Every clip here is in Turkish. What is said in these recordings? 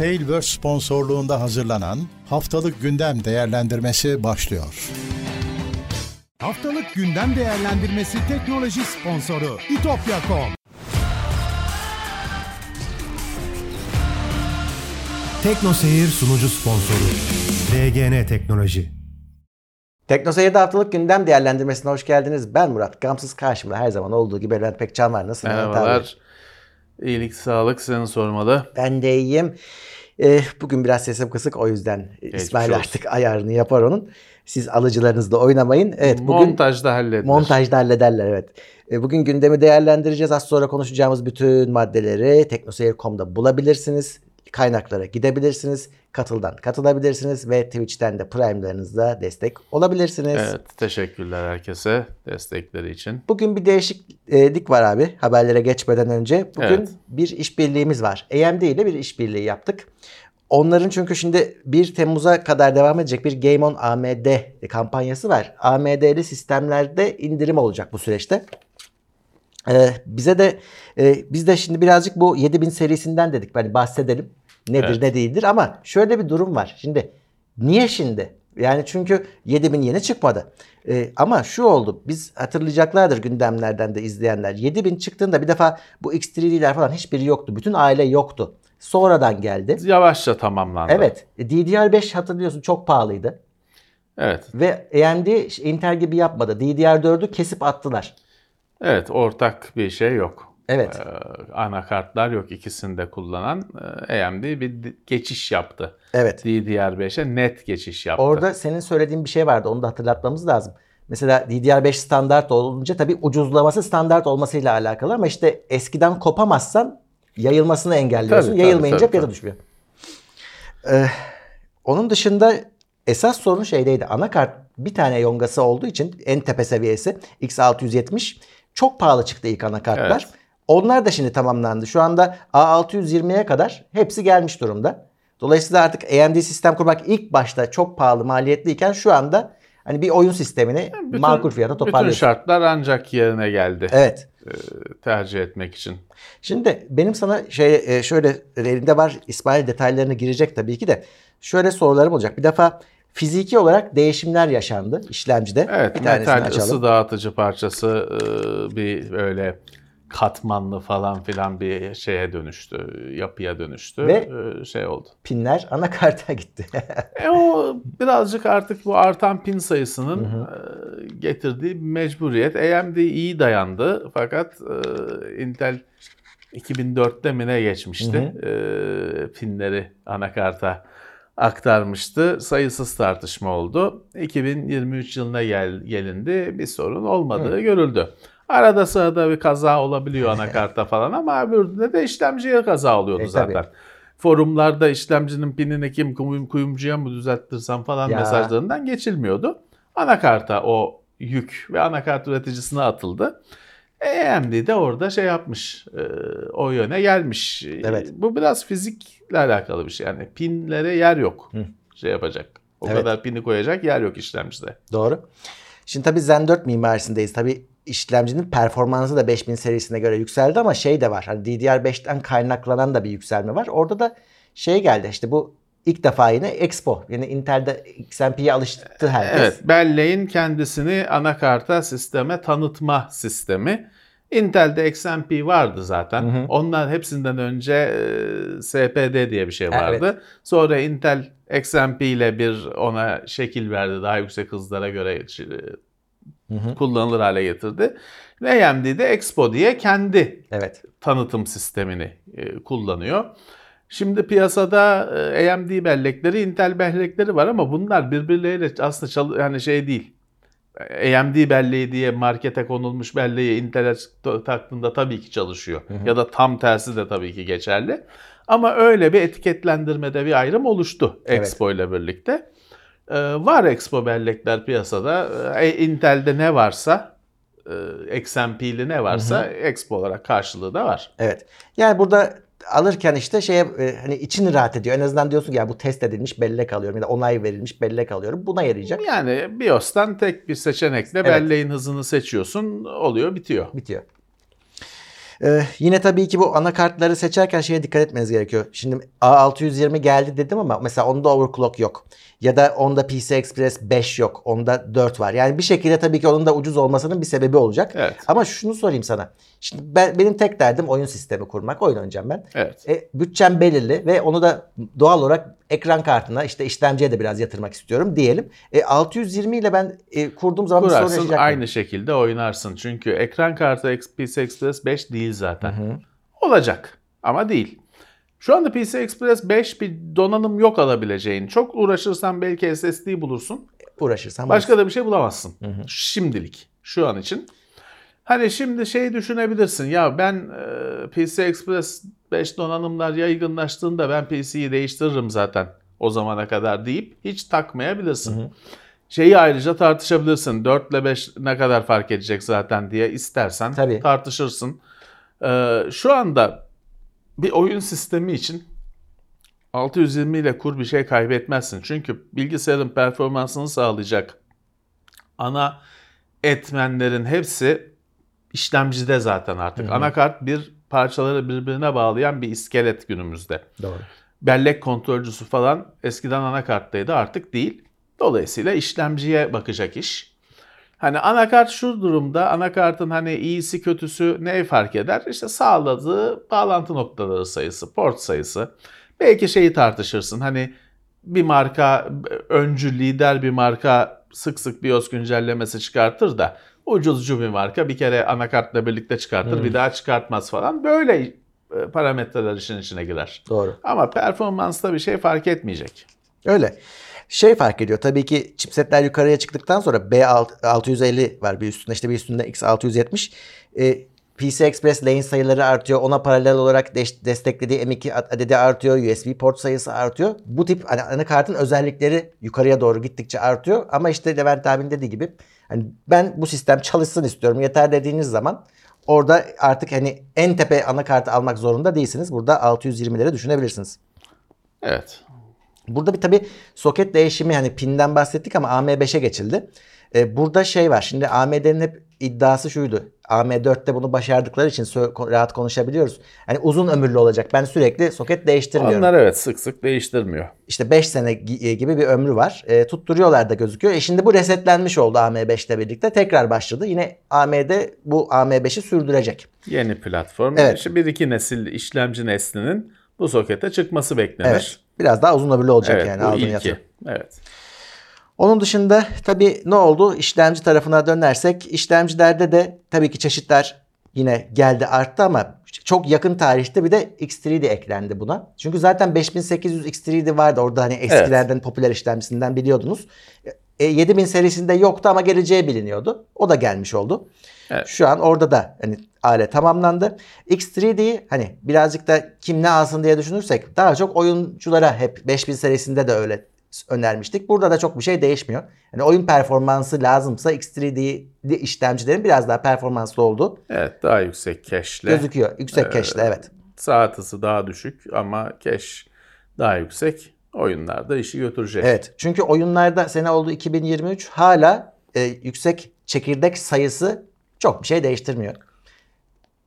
Tailverse sponsorluğunda hazırlanan Haftalık Gündem Değerlendirmesi başlıyor. Haftalık gündem değerlendirmesi teknoloji sponsoru itopya.com. Tekno Seyir sunucu sponsoru DGN Teknoloji. Tekno Seyir'de haftalık gündem değerlendirmesine hoş geldiniz. Ben Murat. Gamsız karşımda her zaman olduğu gibi Levent Pekcan var. Nasılsın Levent abi? İyilik, sağlık seni sormalı. Ben de iyiyim. Ee, bugün biraz sesim kısık o yüzden İsmail olsun. artık ayarını yapar onun. Siz alıcılarınızla oynamayın. Evet bugün Montajda halledilir. montajda hallederler evet. Ee, Bugün gündemi değerlendireceğiz. Az sonra konuşacağımız bütün maddeleri teknoseyir.com'da bulabilirsiniz. Kaynaklara gidebilirsiniz. Katıldan katılabilirsiniz ve Twitch'ten de Prime'larınızla destek olabilirsiniz. Evet, teşekkürler herkese destekleri için. Bugün bir değişiklik var abi haberlere geçmeden önce. Bugün Evet. bir işbirliğimiz var. AMD ile bir işbirliği yaptık. Onların çünkü şimdi 1 Temmuz'a kadar devam edecek bir Game on AMD kampanyası var. AMD'li sistemlerde indirim olacak bu süreçte. Ee, bize de e, biz de şimdi birazcık bu 7000 serisinden dedik. Hani bahsedelim. Nedir Evet. ne değildir ama şöyle bir durum var. Şimdi niye şimdi? Yani çünkü 7000 yeni çıkmadı. Ee, ama şu oldu. Biz hatırlayacaklardır gündemlerden de izleyenler. 7000 çıktığında bir defa bu X3D'ler falan hiçbiri yoktu. Bütün aile yoktu. Sonradan geldi. Yavaşça tamamlandı. Evet. DDR5 hatırlıyorsun çok pahalıydı. Evet. Ve AMD Intel gibi yapmadı. DDR4'ü kesip attılar. Evet, ortak bir şey yok. Evet. Ee, anakartlar yok ikisinde kullanan. Ee, AMD bir geçiş yaptı. Evet. DDR5'e net geçiş yaptı. Orada senin söylediğin bir şey vardı. Onu da hatırlatmamız lazım. Mesela DDR5 standart olunca tabii ucuzlaması standart olmasıyla alakalı ama işte eskiden kopamazsan yayılmasını engelliyorsun. Tabii, Yayılmayınca tabii, fiyatı tabii. düşmüyor. Ee, onun dışında esas sorun şeydeydi. Anakart bir tane yongası olduğu için en tepe seviyesi X670 çok pahalı çıktı ilk anakartlar. Evet. Onlar da şimdi tamamlandı. Şu anda A620'ye kadar hepsi gelmiş durumda. Dolayısıyla artık AMD sistem kurmak ilk başta çok pahalı maliyetliyken şu anda hani bir oyun sistemini Bütün- makul fiyata Bütün toparlıyorsun. şartlar ancak yerine geldi. Evet. Tercih etmek için. Şimdi benim sana şey e, şöyle elinde var İsmail detaylarına girecek tabii ki de şöyle sorularım olacak. Bir defa fiziki olarak değişimler yaşandı işlemcide. Evet, bir metal açalım. ısı dağıtıcı parçası e, bir öyle katmanlı falan filan bir şeye dönüştü, yapıya dönüştü. Ve- E, şey oldu. Pinler anakarta gitti. E o birazcık artık bu artan pin sayısının e, getirdiği bir mecburiyet. AMD iyi dayandı fakat e, Intel 2004'te mi ne geçmişti? E, pinleri anakarta aktarmıştı. Sayısız tartışma oldu. 2023 yılına gel, gelindi. Bir sorun olmadığı görüldü. Arada sırada bir kaza olabiliyor anakarta falan ama öbüründe de işlemciye kaza oluyordu E, tabii. zaten. Forumlarda işlemcinin pinini kim kuyum, kuyumcuya mı düzelttirsem falan Ya. mesajlarından geçilmiyordu. Anakarta o yük ve anakart üreticisine atıldı. AMD de orada şey yapmış, e, o yöne gelmiş. Evet. Bu biraz fizikle alakalı bir şey. Yani pinlere yer yok şey yapacak. O Evet. kadar pini koyacak yer yok işlemcide. Doğru. Şimdi tabii Zen 4 mimarisindeyiz. Tabii işlemcinin performansı da 5000 serisine göre yükseldi ama şey de var. Hani DDR5'ten kaynaklanan da bir yükselme var. Orada da şey geldi işte bu ilk defa yine Expo. Yani Intel'de XMP'ye alıştı herkes. Evet, Belley'in kendisini anakarta sisteme tanıtma sistemi. Intel'de XMP vardı zaten. Onlar hepsinden önce e, SPD diye bir şey vardı. Sonra Intel XMP ile bir ona şekil verdi. Daha yüksek hızlara göre e, kullanılır hale getirdi. Ve AMD de Expo diye kendi Evet. tanıtım sistemini e, kullanıyor. Şimdi piyasada e, AMD bellekleri, Intel bellekleri var ama bunlar birbirleriyle aslında çalı yani şey değil. AMD belleği diye markete konulmuş belleği Intel'e ta- taktığında tabii ki çalışıyor. Ya da tam tersi de tabii ki geçerli. Ama öyle bir etiketlendirmede bir ayrım oluştu Evet. Expo ile birlikte. Ee, var Expo bellekler piyasada. Ee, Intel'de ne varsa, e, XMP'li ne varsa Expo olarak karşılığı da var. Evet. Yani burada alırken işte şeye e, hani için rahat ediyor. En azından diyorsun ki ya bu test edilmiş bellek alıyorum ya da onay verilmiş bellek alıyorum. Buna yarayacak. Yani BIOS'tan tek bir seçenekle Evet. belleğin hızını seçiyorsun, oluyor, bitiyor. Bitiyor. Ee, yine tabii ki bu anakartları seçerken şeye dikkat etmeniz gerekiyor. Şimdi A620 geldi dedim ama mesela onda overclock yok. Ya da onda PCI Express 5 yok. Onda 4 var. Yani bir şekilde tabii ki onun da ucuz olmasının bir sebebi olacak. Evet. Ama şunu sorayım sana. Şimdi ben, benim tek derdim oyun sistemi kurmak. Oyun oynayacağım ben. Evet. E, bütçem belirli ve onu da doğal olarak ekran kartına işte işlemciye de biraz yatırmak istiyorum diyelim. E, 620 ile ben e, kurduğum zaman bir sorun Kurarsın yaşayacak aynı mıyım? şekilde oynarsın. Çünkü ekran kartı PCI Express 5 değil zaten. Olacak ama değil. Şu anda PCI Express 5 bir donanım yok alabileceğin. Çok uğraşırsan belki SSD bulursun. Uğraşırsam. Başka da bir şey bulamazsın. Şimdilik. Şu an için. Hani şimdi şey düşünebilirsin. Ya ben e, PCI Express 5 donanımlar yaygınlaştığında ben PC'yi değiştiririm zaten o zamana kadar deyip hiç takmayabilirsin. Şeyi ayrıca tartışabilirsin. 4 ile 5 ne kadar fark edecek zaten diye istersen Tabii. tartışırsın. Ee, şu anda bir oyun sistemi için 620 ile kur bir şey kaybetmezsin. Çünkü bilgisayarın performansını sağlayacak ana etmenlerin hepsi işlemcide zaten artık. Anakart bir parçaları birbirine bağlayan bir iskelet günümüzde. Doğru. Bellek kontrolcüsü falan eskiden anakarttaydı artık değil. Dolayısıyla işlemciye bakacak iş. Hani anakart şu durumda anakartın hani iyisi kötüsü ne fark eder? İşte sağladığı bağlantı noktaları sayısı, port sayısı. Belki şeyi tartışırsın. Hani bir marka öncü lider bir marka sık sık BIOS güncellemesi çıkartır da ucuzcu bir marka bir kere anakartla birlikte çıkartır bir daha çıkartmaz falan. Böyle e, parametreler işin içine girer. Doğru. Ama performansta bir şey fark etmeyecek. Öyle. Şey fark ediyor tabii ki chipsetler yukarıya çıktıktan sonra B650 var bir üstünde işte bir üstünde X670. E, PC Express lane sayıları artıyor. Ona paralel olarak de- desteklediği M2 adedi artıyor. USB port sayısı artıyor. Bu tip anakartın özellikleri yukarıya doğru gittikçe artıyor. Ama işte Levent abinin dediği gibi hani ben bu sistem çalışsın istiyorum yeter dediğiniz zaman orada artık hani en tepe anakartı almak zorunda değilsiniz. Burada 620'lere düşünebilirsiniz. Evet. Burada bir tabi soket değişimi hani pinden bahsettik ama AM5'e geçildi. Ee, burada şey var. Şimdi AMD'nin hep iddiası şuydu. AM4'te bunu başardıkları için rahat konuşabiliyoruz. Hani uzun ömürlü olacak. Ben sürekli soket değiştirmiyorum. Onlar evet sık sık değiştirmiyor. İşte 5 sene e, gibi bir ömrü var. E, tutturuyorlar da gözüküyor. E şimdi bu resetlenmiş oldu AM5 ile birlikte. Tekrar başladı. Yine AMD bu AM5'i sürdürecek. Yeni platform. Evet. İşte bir iki nesil işlemci neslinin bu sokete çıkması beklenir. Evet. Biraz daha uzun ömürlü olacak Evet, yani. aldığın ilki. yatırım. Evet. Onun dışında tabii ne oldu? İşlemci tarafına dönersek işlemcilerde de tabii ki çeşitler yine geldi arttı ama çok yakın tarihte bir de X3D eklendi buna. Çünkü zaten 5800 X3D vardı orada hani eskilerden popüler işlemcisinden biliyordunuz. E, 7000 serisinde yoktu ama geleceği biliniyordu. O da gelmiş oldu. Evet. Şu an orada da hani alet tamamlandı. X3D'yi hani birazcık da kim ne alsın diye düşünürsek daha çok oyunculara hep 5000 serisinde de öyle önermiştik. Burada da çok bir şey değişmiyor. Yani oyun performansı lazımsa X3D işlemcilerin biraz daha performanslı olduğu Evet daha yüksek cache'le. gözüküyor. Yüksek Ee, cache'le evet. Saat hızı daha düşük ama cache daha yüksek. Oyunlarda işi götürecek. Evet. Çünkü oyunlarda sene oldu 2023 hala e, yüksek çekirdek sayısı çok bir şey değiştirmiyor.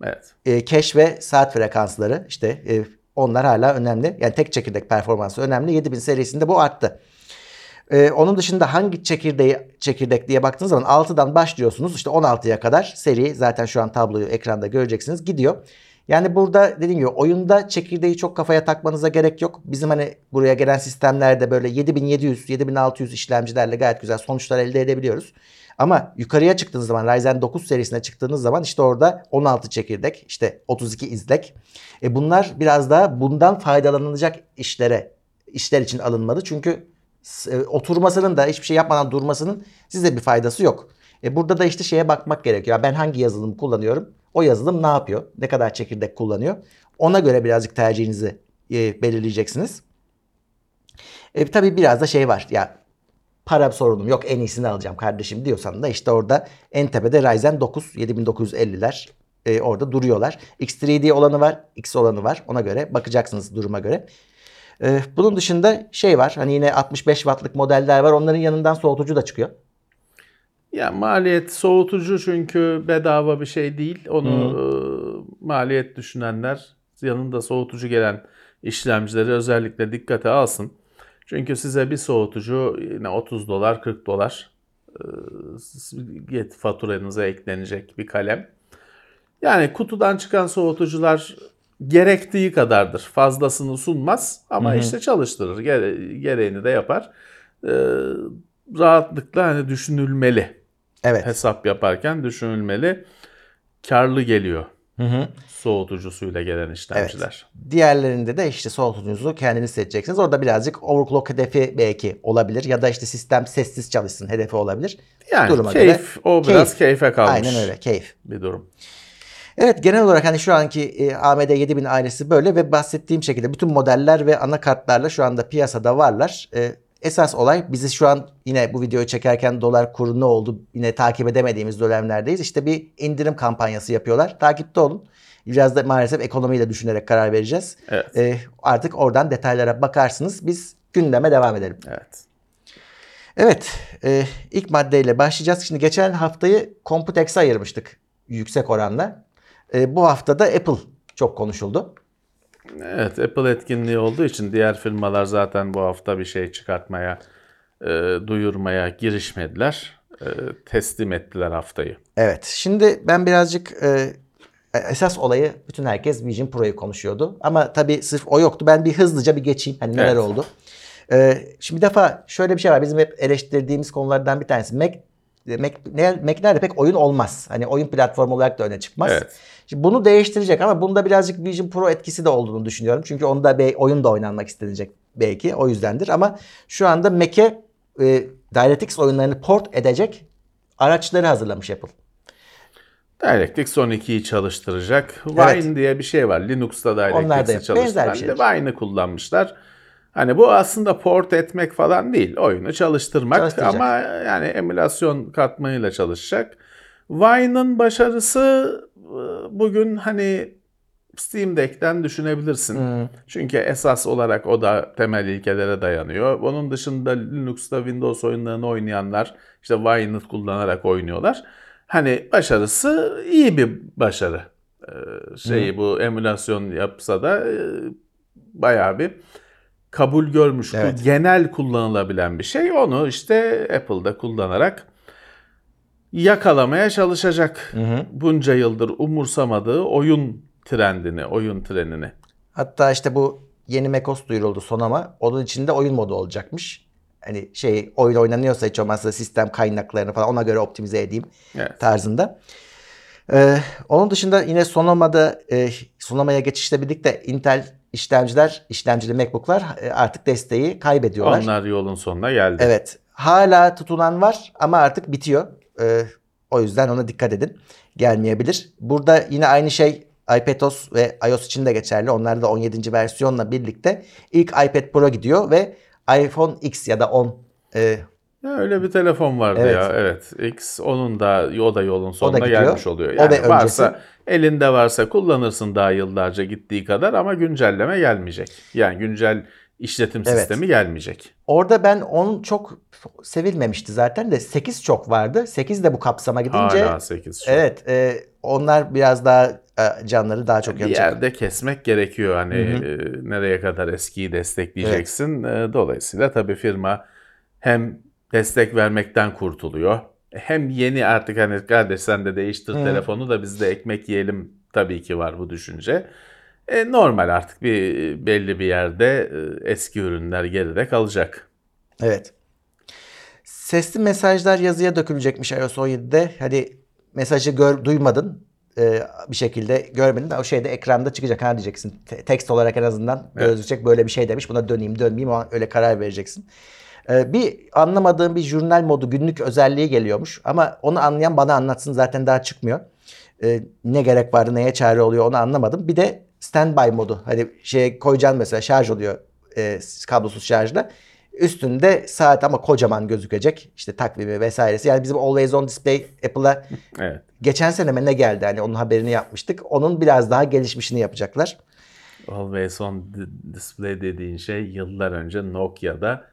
Evet. e, cache ve saat frekansları işte e, onlar hala önemli. Yani tek çekirdek performansı önemli. 7000 serisinde bu arttı. E, onun dışında hangi çekirdeği çekirdek diye baktığınız zaman 6'dan başlıyorsunuz. İşte 16'ya kadar seri zaten şu an tabloyu ekranda göreceksiniz gidiyor. Yani burada dediğim gibi oyunda çekirdeği çok kafaya takmanıza gerek yok. Bizim hani buraya gelen sistemlerde böyle 7700, 7600 işlemcilerle gayet güzel sonuçlar elde edebiliyoruz. Ama yukarıya çıktığınız zaman Ryzen 9 serisine çıktığınız zaman işte orada 16 çekirdek, işte 32 izlek. E bunlar biraz daha bundan faydalanılacak işlere, işler için alınmalı. Çünkü e, oturmasının da hiçbir şey yapmadan durmasının size bir faydası yok. E burada da işte şeye bakmak gerekiyor. Ben hangi yazılımı kullanıyorum? O yazılım ne yapıyor? Ne kadar çekirdek kullanıyor? Ona göre birazcık tercihinizi e, belirleyeceksiniz. E, tabii biraz da şey var. Ya para sorunum yok en iyisini alacağım kardeşim diyorsan da işte orada en tepede Ryzen 9 7950'ler e, orada duruyorlar. X3D olanı var, X olanı var. Ona göre bakacaksınız duruma göre. E, bunun dışında şey var. Hani yine 65 wattlık modeller var. Onların yanından soğutucu da çıkıyor. Ya maliyet soğutucu çünkü bedava bir şey değil. Onu e, maliyet düşünenler yanında soğutucu gelen işlemcileri özellikle dikkate alsın. Çünkü size bir soğutucu yine 30 dolar 40 dolar e, faturanıza eklenecek bir kalem. Yani kutudan çıkan soğutucular gerektiği kadardır. Fazlasını sunmaz ama işte çalıştırır. Gere- gereğini de yapar. Ee, rahatlıkla hani düşünülmeli. Evet. Hesap yaparken düşünülmeli. Karlı geliyor Hı hı. soğutucusuyla gelen işlemciler. Diğerlerinde de işte soğutucunuzu kendiniz seçeceksiniz. Orada birazcık overclock hedefi belki olabilir ya da işte sistem sessiz çalışsın hedefi olabilir. Yani Duruma keyif, göre o biraz keyif. keyfe kalmış Aynen öyle keyif. bir durum. Evet genel olarak hani şu anki e, AMD 7000 ailesi böyle ve bahsettiğim şekilde bütün modeller ve anakartlarla şu anda piyasada varlar. E, esas olay bizi şu an yine bu videoyu çekerken dolar kuru ne oldu yine takip edemediğimiz dönemlerdeyiz. İşte bir indirim kampanyası yapıyorlar. Takipte olun. Biraz da maalesef ekonomiyle düşünerek karar vereceğiz. Evet. E, artık oradan detaylara bakarsınız. Biz gündeme devam edelim. Evet. Evet, e, ilk maddeyle başlayacağız. Şimdi geçen haftayı Computex'e ayırmıştık yüksek oranla. E, bu hafta da Apple çok konuşuldu. Evet, Apple etkinliği olduğu için diğer firmalar zaten bu hafta bir şey çıkartmaya, e, duyurmaya girişmediler. E, teslim ettiler haftayı. Evet, şimdi ben birazcık e, esas olayı bütün herkes Vision Pro'yu konuşuyordu. Ama tabii sırf o yoktu. Ben bir hızlıca bir geçeyim. Hani neler Evet. oldu. E, şimdi bir defa şöyle bir şey var. Bizim hep eleştirdiğimiz konulardan bir tanesi. Mac Mac, ne- Mac'lerde pek oyun olmaz. Hani oyun platformu olarak da öne çıkmaz. Evet. Şimdi bunu değiştirecek ama bunda birazcık Vision Pro etkisi de olduğunu düşünüyorum. Çünkü onda bir oyun da oynanmak istenecek belki o yüzdendir. Ama şu anda Mac'e e, DirectX oyunlarını port edecek araçları hazırlamış Apple. DirectX 12'yi çalıştıracak. Evet. Wine diye bir şey var. Linux'ta DirectX'i bir çalıştıran şey. Wine'ı kullanmışlar. Hani bu aslında port etmek falan değil. Oyunu çalıştırmak ama yani emülasyon katmanıyla çalışacak. Wine'ın başarısı bugün hani Steam Deck'ten düşünebilirsin. Hmm. Çünkü esas olarak o da temel ilkelere dayanıyor. Onun dışında Linux'ta Windows oyunlarını oynayanlar işte Wine'ı kullanarak oynuyorlar. Hani başarısı iyi bir başarı. Ee, şeyi bu emülasyon yapsa da e, bayağı bir kabul görmüş. Evet. genel kullanılabilen bir şey. Onu işte Apple'da kullanarak yakalamaya çalışacak. Bunca yıldır umursamadığı oyun trendini, oyun trenini. Hatta işte bu yeni macOS duyuruldu Sonoma. Onun içinde oyun modu olacakmış. Hani şey oyun oynanıyorsa hiç olmazsa sistem kaynaklarını falan ona göre optimize edeyim Evet. tarzında. Ee, onun dışında yine Sonoma'da e, Sonoma'ya geçişle birlikte Intel işlemciler, işlemcili MacBook'lar e, artık desteği kaybediyorlar. Onlar yolun sonuna geldi. Evet. Hala tutulan var ama artık bitiyor. Ee, o yüzden ona dikkat edin. Gelmeyebilir. Burada yine aynı şey iPadOS ve iOS için de geçerli. Onlar da 17. versiyonla birlikte ilk iPad Pro gidiyor ve iPhone X ya da 10 e, Ya öyle bir telefon vardı Evet. ya. Evet. X onun da o da yolun sonuna gidiyor. gelmiş oluyor. O Yani ve varsa öncesi. elinde varsa kullanırsın daha yıllarca gittiği kadar ama güncelleme gelmeyecek. Yani güncel işletim Evet. sistemi gelmeyecek. Orada ben 10 çok sevilmemişti zaten de 8 çok vardı. 8 de bu kapsama gidince Hala 8 şu. evet e, onlar biraz daha e, canları daha çok Bir yanacak. yerde kesmek gerekiyor hani e, nereye kadar eskiyi destekleyeceksin. E, Dolayısıyla tabii firma hem destek vermekten kurtuluyor. Hem yeni artık hani kardeş sen de değiştir telefonu da biz de ekmek yiyelim tabii ki var bu düşünce. E, normal artık bir belli bir yerde e, eski ürünler geride kalacak. Evet. Sesli mesajlar yazıya dökülecekmiş iOS 17'de. Hadi mesajı gör, duymadın e, bir şekilde görmedin de o şeyde ekranda çıkacak ha diyeceksin. Te- tekst olarak en azından gözükecek böyle bir şey demiş. Buna döneyim dönmeyeyim ama öyle karar vereceksin. E, bir anlamadığım bir jurnal modu günlük özelliği geliyormuş. Ama onu anlayan bana anlatsın zaten daha çıkmıyor. E, ne gerek vardı neye çare oluyor onu anlamadım. Bir de standby modu. Hani şeye koyacaksın mesela şarj oluyor e, kablosuz şarjla. Üstünde saat ama kocaman gözükecek. İşte takvimi vesairesi. Yani bizim Always On Display Apple'a Evet. geçen sene mi ne geldi hani onun haberini yapmıştık. Onun biraz daha gelişmişini yapacaklar. Always on di- display dediğin şey yıllar önce Nokia'da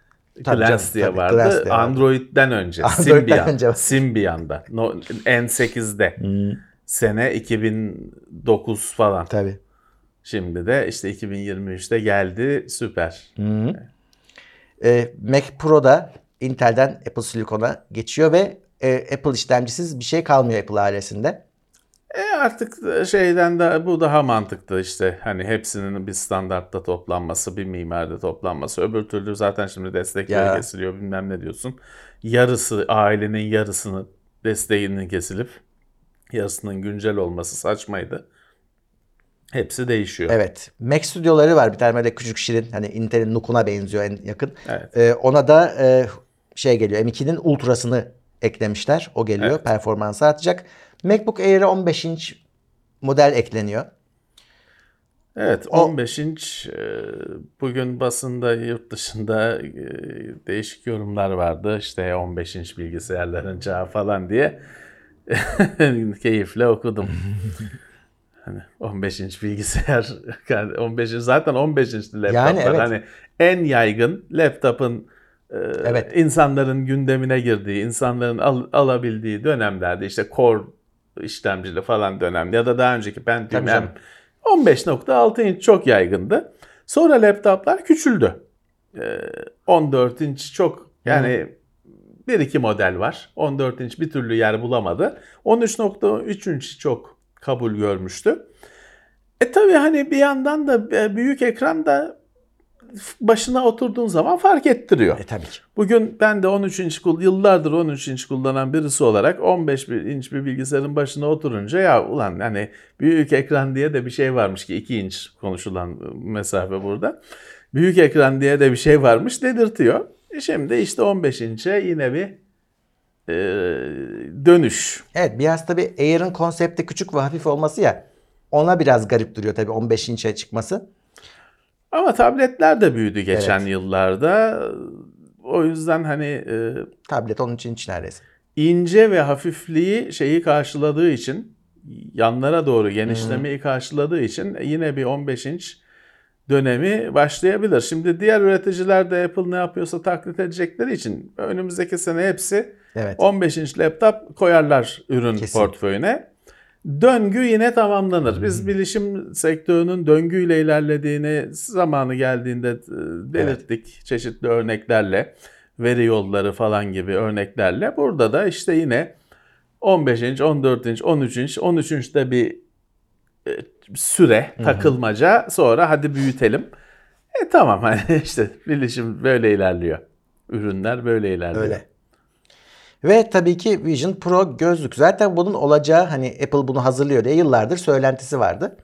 Tabii canım, diye tabii, vardı. Glance diye vardı. Android'den önce. Android'den Symbian. önce. Symbian'da. No, N8'de. Sene 2009 falan. Tabii. Şimdi de işte 2023'te geldi. Süper. Ee, Mac Pro'da Intel'den Apple Silicon'a geçiyor ve e, Apple işlemcisiz bir şey kalmıyor Apple ailesinde. E artık şeyden de bu daha mantıklı işte hani hepsinin bir standartta toplanması, bir mimaride toplanması. Öbür türlü zaten şimdi destekleri Ya. kesiliyor bilmem ne diyorsun. Yarısı ailenin yarısını desteğinin kesilip yarısının güncel olması saçmaydı. Hepsi değişiyor. Evet. Mac stüdyoları var bir tane böyle küçük şirin hani Intel'in Nook'una benziyor en yakın. Evet. Ee, ona da e, şey geliyor M2'nin Ultra'sını eklemişler. O geliyor. Evet. Performansı artacak. MacBook Air'e 15 inç model ekleniyor. Evet O- 15 inç e, bugün basında yurt dışında e, değişik yorumlar vardı. İşte 15 inç bilgisayarların çağı falan diye keyifle okudum. Hani 15 inç bilgisayar 15 inç zaten 15 inçli laptoplar Yani evet. hani en yaygın laptopun e, Evet. insanların gündemine girdiği, insanların al- alabildiği dönemlerde işte Core işlemcili falan dönem ya da daha önceki Pentium Tabii canım. M 15.6 inç çok yaygındı. Sonra laptoplar küçüldü. Ee, 14 inç çok yani bir iki model var. 14 inç bir türlü yer bulamadı. 13.3 inç çok kabul görmüştü. E tabi hani bir yandan da e, büyük ekran da başına oturduğun zaman fark ettiriyor. E tabii ki. Bugün ben de 13 inç yıllardır 13 inç kullanan birisi olarak 15 bir inç bir bilgisayarın başına oturunca ya ulan hani büyük ekran diye de bir şey varmış ki 2 inç konuşulan mesafe burada. Büyük ekran diye de bir şey varmış dedirtiyor. E Şimdi işte 15 inçe yine bir e, dönüş. Evet biraz tabii Air'ın konsepti küçük ve hafif olması ya ona biraz garip duruyor tabii 15 inçe çıkması. Ama tabletler de büyüdü geçen Evet. yıllarda. O yüzden hani e, Tablet 13 inç neredeyse. ince ve hafifliği şeyi karşıladığı için yanlara doğru genişlemeyi karşıladığı için yine bir 15 inç dönemi başlayabilir. Şimdi diğer üreticiler de Apple ne yapıyorsa taklit edecekleri için önümüzdeki sene hepsi Evet. 15 inç laptop koyarlar ürün Kesin. portföyüne. Döngü yine tamamlanır. Biz bilişim sektörünün döngüyle ilerlediğini zamanı geldiğinde e, belirttik çeşitli örneklerle. Veri yolları falan gibi örneklerle. Burada da işte yine 15 inç, 14 inç, 13 inç, 13 inçte bir süre takılmaca sonra hadi büyütelim. E tamam hani işte bilişim böyle ilerliyor. Ürünler böyle ilerliyor. Öyle. Ve tabii ki Vision Pro gözlük. Zaten bunun olacağı hani Apple bunu hazırlıyor diye yıllardır söylentisi vardı.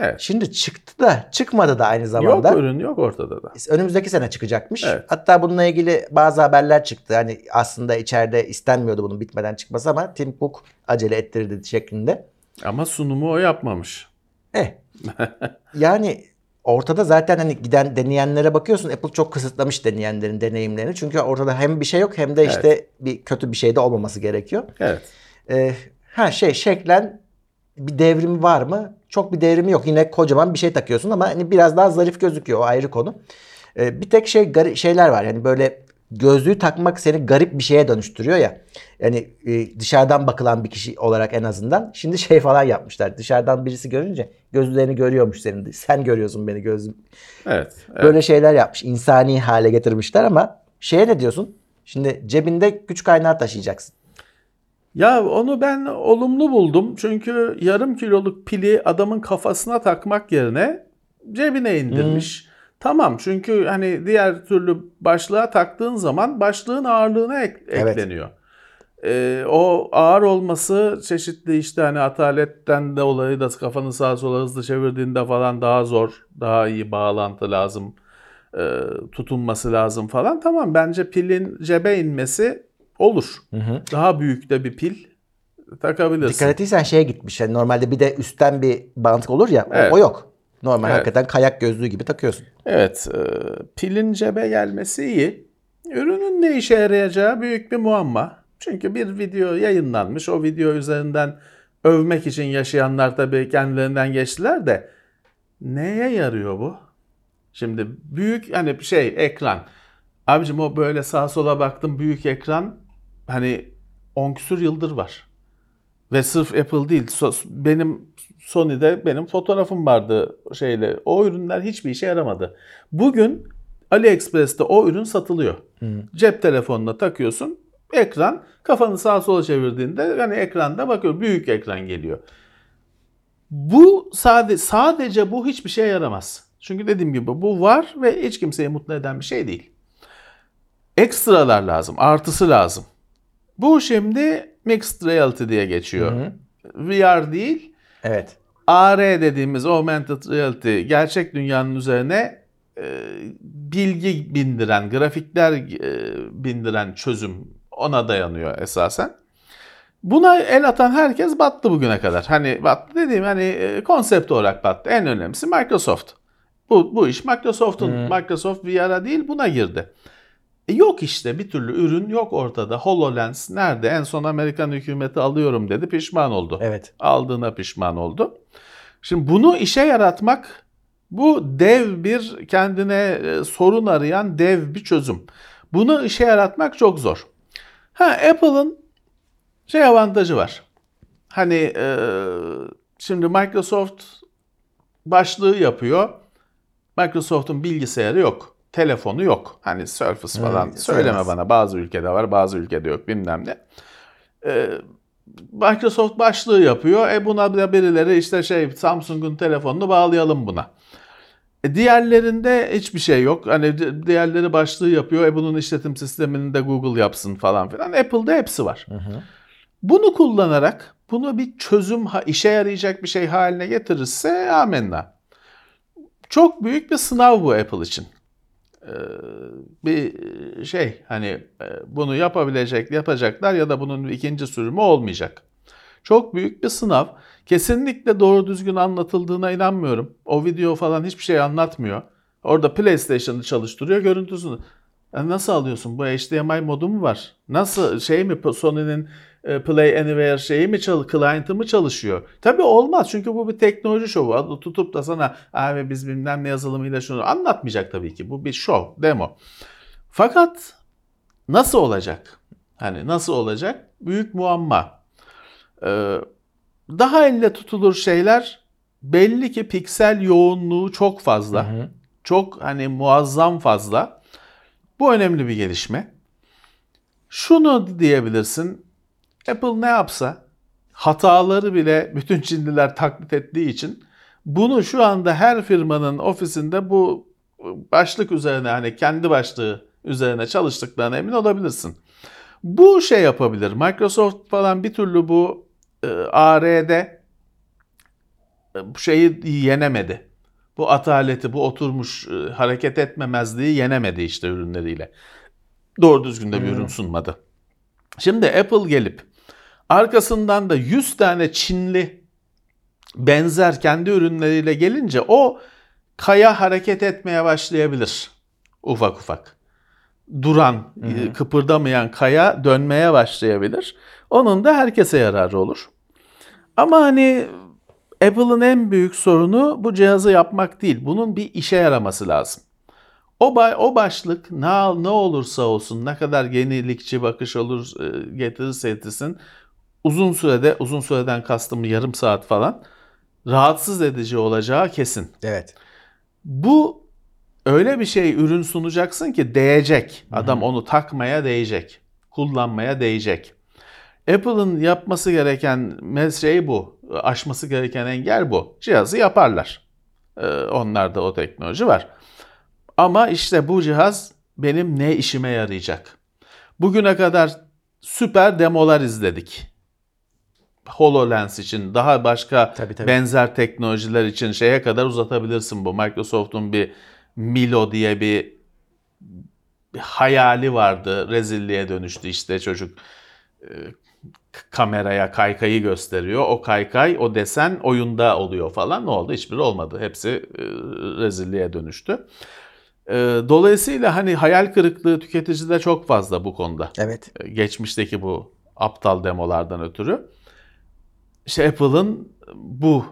Evet. Şimdi çıktı da çıkmadı da aynı zamanda. Yok ürün yok ortada da. Önümüzdeki sene çıkacakmış. Evet. Hatta bununla ilgili bazı haberler çıktı. Hani aslında içeride istenmiyordu bunun bitmeden çıkması ama Tim Cook acele ettirdi şeklinde. Ama sunumu o yapmamış. Eh. yani ortada zaten hani giden deneyenlere bakıyorsun Apple çok kısıtlamış deneyenlerin deneyimlerini. Çünkü ortada hem bir şey yok hem de işte bir kötü bir şey de olmaması gerekiyor. Evet. Ee, ha şey şeklen bir devrimi var mı? Çok bir devrimi yok. Yine kocaman bir şey takıyorsun ama hani biraz daha zarif gözüküyor. O ayrı konu. Ee, bir tek şey şeyler var. Yani böyle gözlüğü takmak seni garip bir şeye dönüştürüyor ya. Yani e, dışarıdan bakılan bir kişi olarak en azından. Şimdi şey falan yapmışlar. Dışarıdan birisi görünce gözlerini görüyormuş senin. Sen görüyorsun beni gözüm. Evet. evet. Böyle şeyler yapmış. insani hale getirmişler ama şeye ne diyorsun? Şimdi cebinde güç kaynağı taşıyacaksın. Ya onu ben olumlu buldum. Çünkü yarım kiloluk pili adamın kafasına takmak yerine cebine indirmiş. Tamam çünkü hani diğer türlü başlığa taktığın zaman başlığın ağırlığına ek- Evet. ekleniyor. Ee, o ağır olması çeşitli işte hani ataletten de olayı da kafanı sağa sola hızlı çevirdiğinde falan daha zor, daha iyi bağlantı lazım, e, tutunması lazım falan. Tamam bence pilin cebe inmesi olur. Daha büyük de bir pil takabilirsin. Dikkat ettiysen şeye gitmiş. Yani normalde bir de üstten bir bant olur ya. o- Evet. O, yok. Normal Evet. hakikaten kayak gözlüğü gibi takıyorsun. Evet, e, pilin cebe gelmesi iyi. Ürünün ne işe yarayacağı büyük bir muamma. Çünkü bir video yayınlanmış. O video üzerinden övmek için yaşayanlar tabii kendilerinden geçtiler de neye yarıyor bu? Şimdi büyük hani şey ekran Abicim o böyle sağa sola baktım büyük ekran hani 10 küsur yıldır var. Ve sırf Apple değil benim Sony'de benim fotoğrafım vardı şeyle. O ürünler hiçbir işe yaramadı. Bugün AliExpress'te o ürün satılıyor. Cep telefonuna takıyorsun. Ekran kafanı sağa sola çevirdiğinde yani ekranda bakıyor büyük ekran geliyor. Bu sadece sadece bu hiçbir şeye yaramaz. Çünkü dediğim gibi bu var ve hiç kimseyi mutlu eden bir şey değil. Ekstralar lazım, artısı lazım. Bu şimdi mixed reality diye geçiyor. VR değil, Evet. AR dediğimiz augmented reality gerçek dünyanın üzerine e, bilgi bindiren, grafikler e, bindiren çözüm ona dayanıyor esasen. Buna el atan herkes battı bugüne kadar. Hani battı dediğim hani e, konsept olarak battı. En önemlisi Microsoft. Bu, bu iş Microsoft'un Microsoft VR'a değil buna girdi. E, yok işte bir türlü ürün yok ortada. HoloLens nerede? En son Amerikan hükümeti alıyorum dedi pişman oldu Evet. aldığına pişman oldu. Şimdi bunu işe yaratmak bu dev bir kendine e, sorun arayan dev bir çözüm. Bunu işe yaratmak çok zor. Ha Apple'ın şey avantajı var. Hani e, şimdi Microsoft başlığı yapıyor. Microsoft'un bilgisayarı yok. Telefonu yok. Hani Surface falan Evet, söyleme söylemez. bana. Bazı ülkede var, bazı ülkede yok bilmem ne. Ee, Microsoft başlığı yapıyor. E buna da birileri işte şey Samsung'un telefonunu bağlayalım buna. E diğerlerinde hiçbir şey yok. Hani di- diğerleri başlığı yapıyor. E bunun işletim sistemini de Google yapsın falan filan. Apple'da hepsi var. Bunu kullanarak bunu bir çözüm işe yarayacak bir şey haline getirirse amenna. Çok büyük bir sınav bu Apple için. Bir şey hani e, bunu yapabilecek yapacaklar ya da bunun ikinci sürümü olmayacak. Çok büyük bir sınav. Kesinlikle doğru düzgün anlatıldığına inanmıyorum. O video falan hiçbir şey anlatmıyor. Orada PlayStation'ı çalıştırıyor görüntüsünü. Ya nasıl alıyorsun? Bu HDMI modu mu var? Nasıl şey mi Sony'nin e, Play Anywhere şeyi mi çal client'ı mı çalışıyor? Tabii olmaz çünkü bu bir teknoloji şovu. Tutup da sana abi biz bilmem ne yazılımıyla şunu anlatmayacak tabii ki. Bu bir şov, demo. Fakat nasıl olacak? Hani nasıl olacak? Büyük muamma. Ee, daha elle tutulur şeyler belli ki piksel yoğunluğu çok fazla. Çok hani muazzam fazla. Bu önemli bir gelişme. Şunu diyebilirsin. Apple ne yapsa hataları bile bütün Çinliler taklit ettiği için bunu şu anda her firmanın ofisinde bu başlık üzerine hani kendi başlığı üzerine çalıştıklarına emin olabilirsin. Bu şey yapabilir. Microsoft falan bir türlü bu e, AR'de e, şeyi yenemedi. Bu ataleti, bu oturmuş e, hareket etmemezliği yenemedi işte ürünleriyle. Doğru düzgün de bir ürün sunmadı. Şimdi Apple gelip arkasından da 100 tane Çinli benzer kendi ürünleriyle gelince o kaya hareket etmeye başlayabilir ufak ufak. Duran, e, kıpırdamayan kaya dönmeye başlayabilir. Onun da herkese yararı olur. Ama hani Apple'ın en büyük sorunu bu cihazı yapmak değil. Bunun bir işe yaraması lazım. O, ba- o başlık ne, ne olursa olsun, ne kadar yenilikçi bakış olur e, getirirse getirsin, uzun sürede, uzun süreden kastım yarım saat falan, rahatsız edici olacağı kesin. Evet. Bu öyle bir şey ürün sunacaksın ki değecek. Adam onu takmaya değecek. Kullanmaya değecek. Apple'ın yapması gereken şey bu. Aşması gereken engel bu. Cihazı yaparlar. Ee, onlarda o teknoloji var. Ama işte bu cihaz benim ne işime yarayacak? Bugüne kadar süper demolar izledik. HoloLens için daha başka Tabii, tabii. benzer teknolojiler için şeye kadar uzatabilirsin bu. Microsoft'un bir Milo diye bir, bir hayali vardı. Rezilliğe dönüştü işte çocuk e, kameraya kaykayı gösteriyor. O kaykay, o desen oyunda oluyor falan. Ne oldu? Hiçbiri olmadı. Hepsi e, rezilliğe dönüştü. E, dolayısıyla hani hayal kırıklığı tüketicide çok fazla bu konuda Evet. geçmişteki bu aptal demolardan ötürü. İşte Apple'ın bu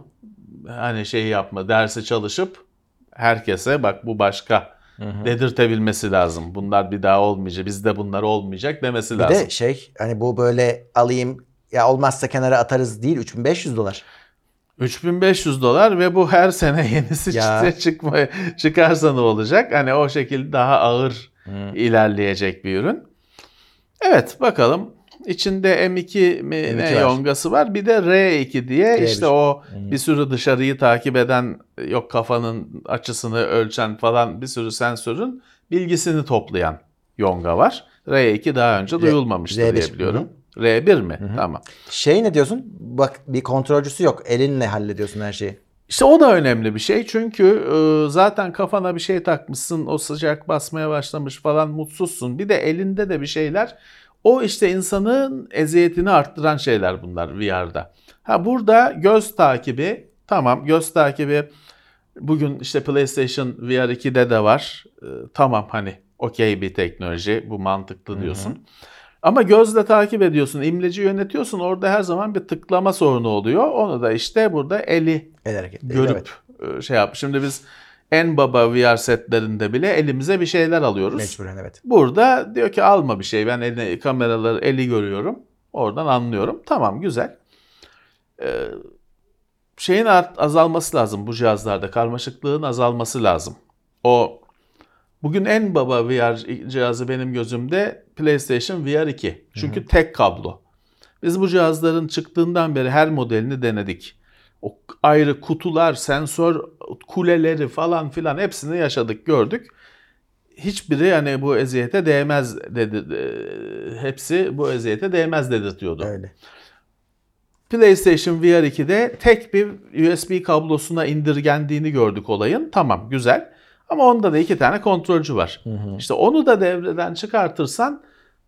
hani şeyi yapma dersi çalışıp herkese bak bu başka dedirtebilmesi lazım. Bunlar bir daha olmayacak. Bizde bunlar olmayacak demesi Bir lazım. de şey hani bu böyle alayım ya olmazsa kenara atarız değil 3500 dolar. 3500 dolar ve bu her sene yenisi Ya. çıkma, çıkarsa ne olacak? Hani o şekilde daha ağır ilerleyecek bir ürün. Evet bakalım. İçinde M2 mi M2 ne var. yongası var. Bir de R2 diye R1. işte o bir sürü dışarıyı takip eden yok kafanın açısını ölçen falan bir sürü sensörün bilgisini toplayan yonga var. R2 daha önce duyulmamıştı R1. diye biliyorum. R1 mi? Tamam. Şey ne diyorsun? Bak bir kontrolcüsü yok. Elinle hallediyorsun her şeyi. İşte o da önemli bir şey çünkü e, zaten kafana bir şey takmışsın, o sıcak basmaya başlamış falan mutsuzsun. Bir de elinde de bir şeyler. O işte insanın eziyetini arttıran şeyler bunlar VR'da. Ha burada göz takibi, tamam göz takibi bugün işte PlayStation VR 2'de de var. E, tamam hani okey bir teknoloji, bu mantıklı diyorsun. Ama gözle takip ediyorsun, imleci yönetiyorsun. Orada her zaman bir tıklama sorunu oluyor. Onu da işte burada eli El hareketleri. görüp Evet. e, şey yap. Şimdi biz en baba VR setlerinde bile elimize bir şeyler alıyoruz. Mecburen evet. Burada diyor ki alma bir şey. Ben eli, kameraları eli görüyorum. Oradan anlıyorum. Tamam güzel. Ee, şeyin art, azalması lazım bu cihazlarda. Karmaşıklığın azalması lazım. O bugün en baba VR cihazı benim gözümde PlayStation VR 2. Çünkü tek kablo. Biz bu cihazların çıktığından beri her modelini denedik. O ayrı kutular, sensör kuleleri falan filan hepsini yaşadık, gördük. Hiçbiri yani bu eziyete değmez dedi. e, Hepsi bu eziyete değmez dedirtiyordu. Öyle. PlayStation VR 2'de tek bir USB kablosuna indirgendiğini gördük olayın. Tamam güzel. Ama onda da iki tane kontrolcü var. İşte onu da devreden çıkartırsan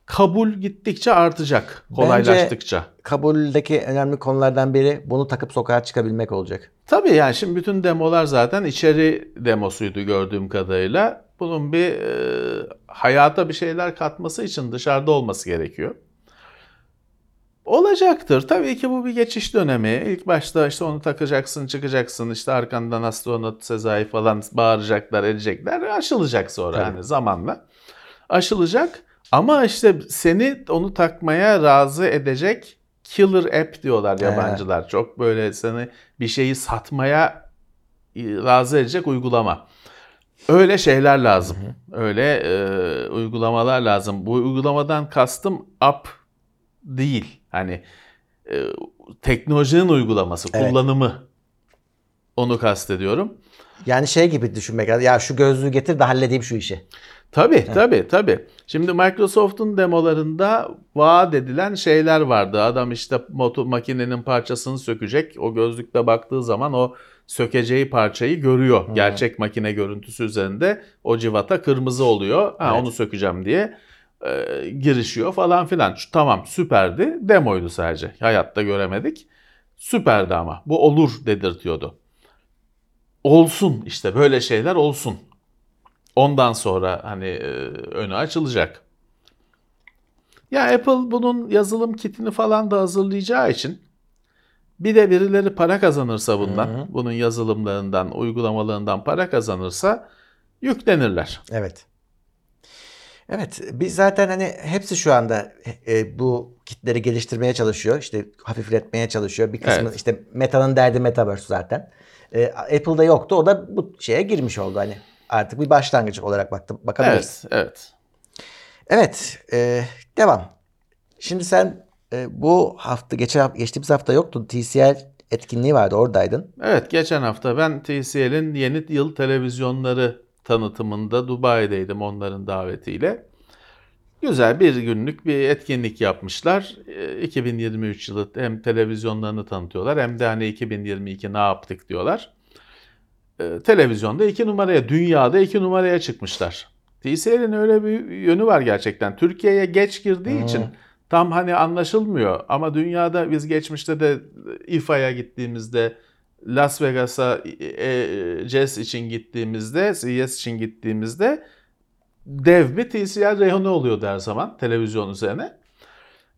kabul gittikçe artacak. Kolaylaştıkça. Kabuldeki önemli konulardan biri bunu takıp sokağa çıkabilmek olacak. Tabii yani şimdi bütün demolar zaten içeri demosuydu gördüğüm kadarıyla. Bunun bir e, hayata bir şeyler katması için dışarıda olması gerekiyor. Olacaktır. Tabii ki bu bir geçiş dönemi. İlk başta işte onu takacaksın, çıkacaksın. İşte arkandan astronot Sezai falan bağıracaklar, edecekler. Aşılacak sonra Tabii. hani zamanla. Aşılacak. Ama işte seni onu takmaya razı edecek killer app diyorlar yabancılar. Çok böyle seni bir şeyi satmaya razı edecek uygulama. Öyle şeyler lazım. Öyle e, uygulamalar lazım. Bu uygulamadan kastım app değil. Hani e, teknolojinin uygulaması, Evet. kullanımı. Onu kastediyorum. Yani şey gibi düşünmek lazım. Ya şu gözlüğü getir de halledeyim şu işi. Tabii tabii tabii. Şimdi Microsoft'un demolarında vaat edilen şeyler vardı. Adam işte motor makinenin parçasını sökecek. O gözlükle baktığı zaman o sökeceği parçayı görüyor. Gerçek makine görüntüsü üzerinde o civata kırmızı oluyor. Ha, Evet. Onu sökeceğim diye e, girişiyor falan filan. Şu, tamam süperdi. Demoydu sadece. Hayatta göremedik. Süperdi ama. Bu olur dedirtiyordu. Olsun işte böyle şeyler olsun. Ondan sonra hani e, önü açılacak. Ya Apple bunun yazılım kitini falan da hazırlayacağı için bir de birileri para kazanırsa bundan, bunun yazılımlarından, uygulamalarından para kazanırsa yüklenirler. Evet. Evet, biz zaten hani hepsi şu anda e, bu kitleri geliştirmeye çalışıyor. İşte hafifletmeye çalışıyor. Bir kısmı Evet. işte Meta'nın derdi Metaverse zaten. E, Apple'da yoktu. O da bu şeye girmiş oldu hani. Artık bir başlangıç olarak baktım. Bakabiliriz. Evet, evet. Evet, e, devam. Şimdi sen e, bu hafta geçen geçtiğimiz hafta yoktu. TCL etkinliği vardı. Oradaydın. Evet, geçen hafta ben TCL'in yeni yıl televizyonları tanıtımında Dubai'deydim onların davetiyle. Güzel bir günlük bir etkinlik yapmışlar. Ee, 2023 yılı hem televizyonlarını tanıtıyorlar hem de hani 2022 ne yaptık diyorlar. Ee, televizyonda iki numaraya, dünyada iki numaraya çıkmışlar. TCL'in öyle bir yönü var gerçekten. Türkiye'ye geç girdiği için tam hani anlaşılmıyor. Ama dünyada biz geçmişte de İFA'ya gittiğimizde Las Vegas'a e, CES için gittiğimizde, CES için gittiğimizde dev bir TCL reyonu oluyordu her zaman televizyon üzerine.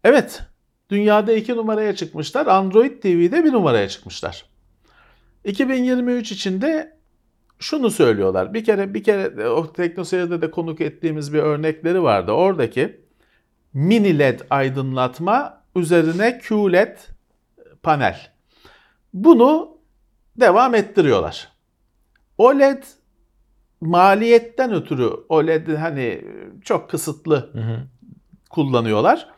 Evet, dünyada iki numaraya çıkmışlar. Android TV'de bir numaraya çıkmışlar. 2023 içinde şunu söylüyorlar. Bir kere bir kere o teknoseyirde de konuk ettiğimiz bir örnekleri vardı. Oradaki mini led aydınlatma üzerine QLED panel. Bunu devam ettiriyorlar. OLED maliyetten ötürü OLED hani çok kısıtlı kullanıyorlar.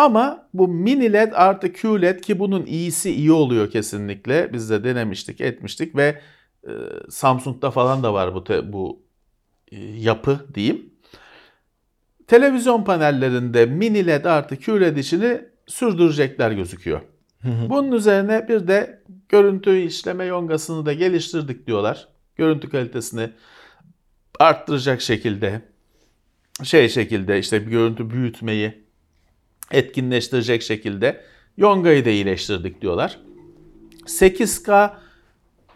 Ama bu mini LED artı QLED ki bunun iyisi iyi oluyor kesinlikle. Biz de denemiştik, etmiştik ve e, Samsung'da falan da var bu te, bu e, yapı diyeyim. Televizyon panellerinde mini LED artı QLED işini sürdürecekler gözüküyor. Bunun üzerine bir de görüntü işleme yongasını da geliştirdik diyorlar. Görüntü kalitesini arttıracak şekilde şey şekilde işte bir görüntü büyütmeyi etkinleştirecek şekilde yongayı da iyileştirdik diyorlar. 8K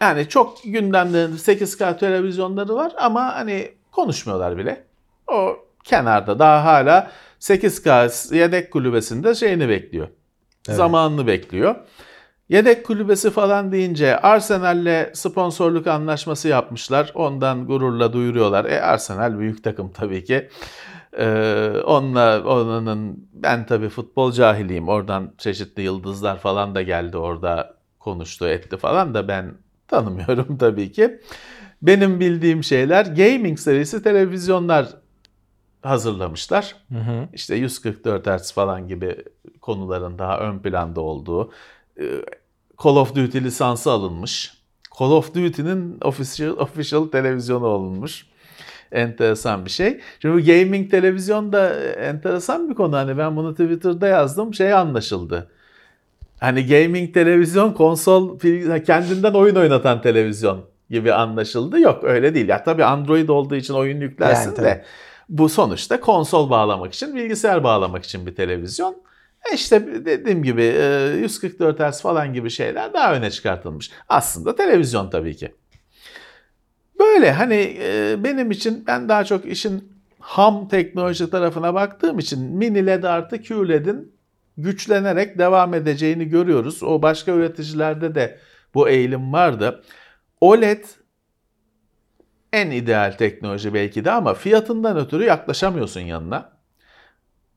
yani çok gündemde 8K televizyonları var ama hani konuşmuyorlar bile. O kenarda daha hala 8K yedek kulübesinde şeyini bekliyor. Evet. Zamanını bekliyor. Yedek kulübesi falan deyince Arsenal'le sponsorluk anlaşması yapmışlar. Ondan gururla duyuruyorlar. E Arsenal büyük takım tabii ki. Ee, onunla onun ben tabii futbol cahiliyim. Oradan çeşitli yıldızlar falan da geldi orada konuştu etti falan da ben tanımıyorum tabii ki. Benim bildiğim şeyler gaming serisi televizyonlar hazırlamışlar. İşte 144 Hz falan gibi konuların daha ön planda olduğu. e, Call of Duty lisansı alınmış. Call of Duty'nin official, official televizyonu olunmuş. Enteresan bir şey. Şimdi bu gaming televizyon da enteresan bir konu. Hani ben bunu Twitter'da yazdım. Şey anlaşıldı. Hani gaming televizyon konsol kendinden oyun oynatan televizyon gibi anlaşıldı. Yok öyle değil. Ya tabii Android olduğu için oyun yüklersin Yani tabii. de bu sonuçta konsol bağlamak için, bilgisayar bağlamak için bir televizyon. E işte dediğim gibi e, 144 Hz falan gibi şeyler daha öne çıkartılmış. Aslında televizyon tabii ki. Böyle hani e, benim için ben daha çok işin ham teknoloji tarafına baktığım için mini LED artı QLED'in güçlenerek devam edeceğini görüyoruz. O başka üreticilerde de bu eğilim vardı. OLED en ideal teknoloji belki de ama fiyatından ötürü yaklaşamıyorsun yanına.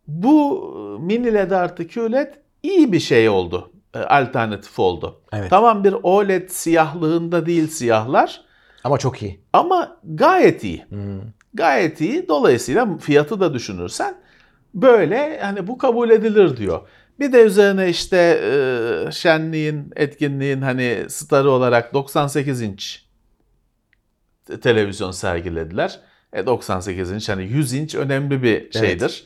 Bu e, mini LED artı QLED iyi bir şey oldu. e, Alternatif oldu. Evet. Tamam bir OLED siyahlığında değil siyahlar Ama çok iyi. ama gayet iyi. Gayet iyi. Dolayısıyla fiyatı da düşünürsen böyle hani bu kabul edilir diyor. Bir de üzerine işte e, şenliğin, etkinliğin hani starı olarak 98 inç te- televizyon sergilediler. E 98 inç hani 100 inç önemli bir şeydir.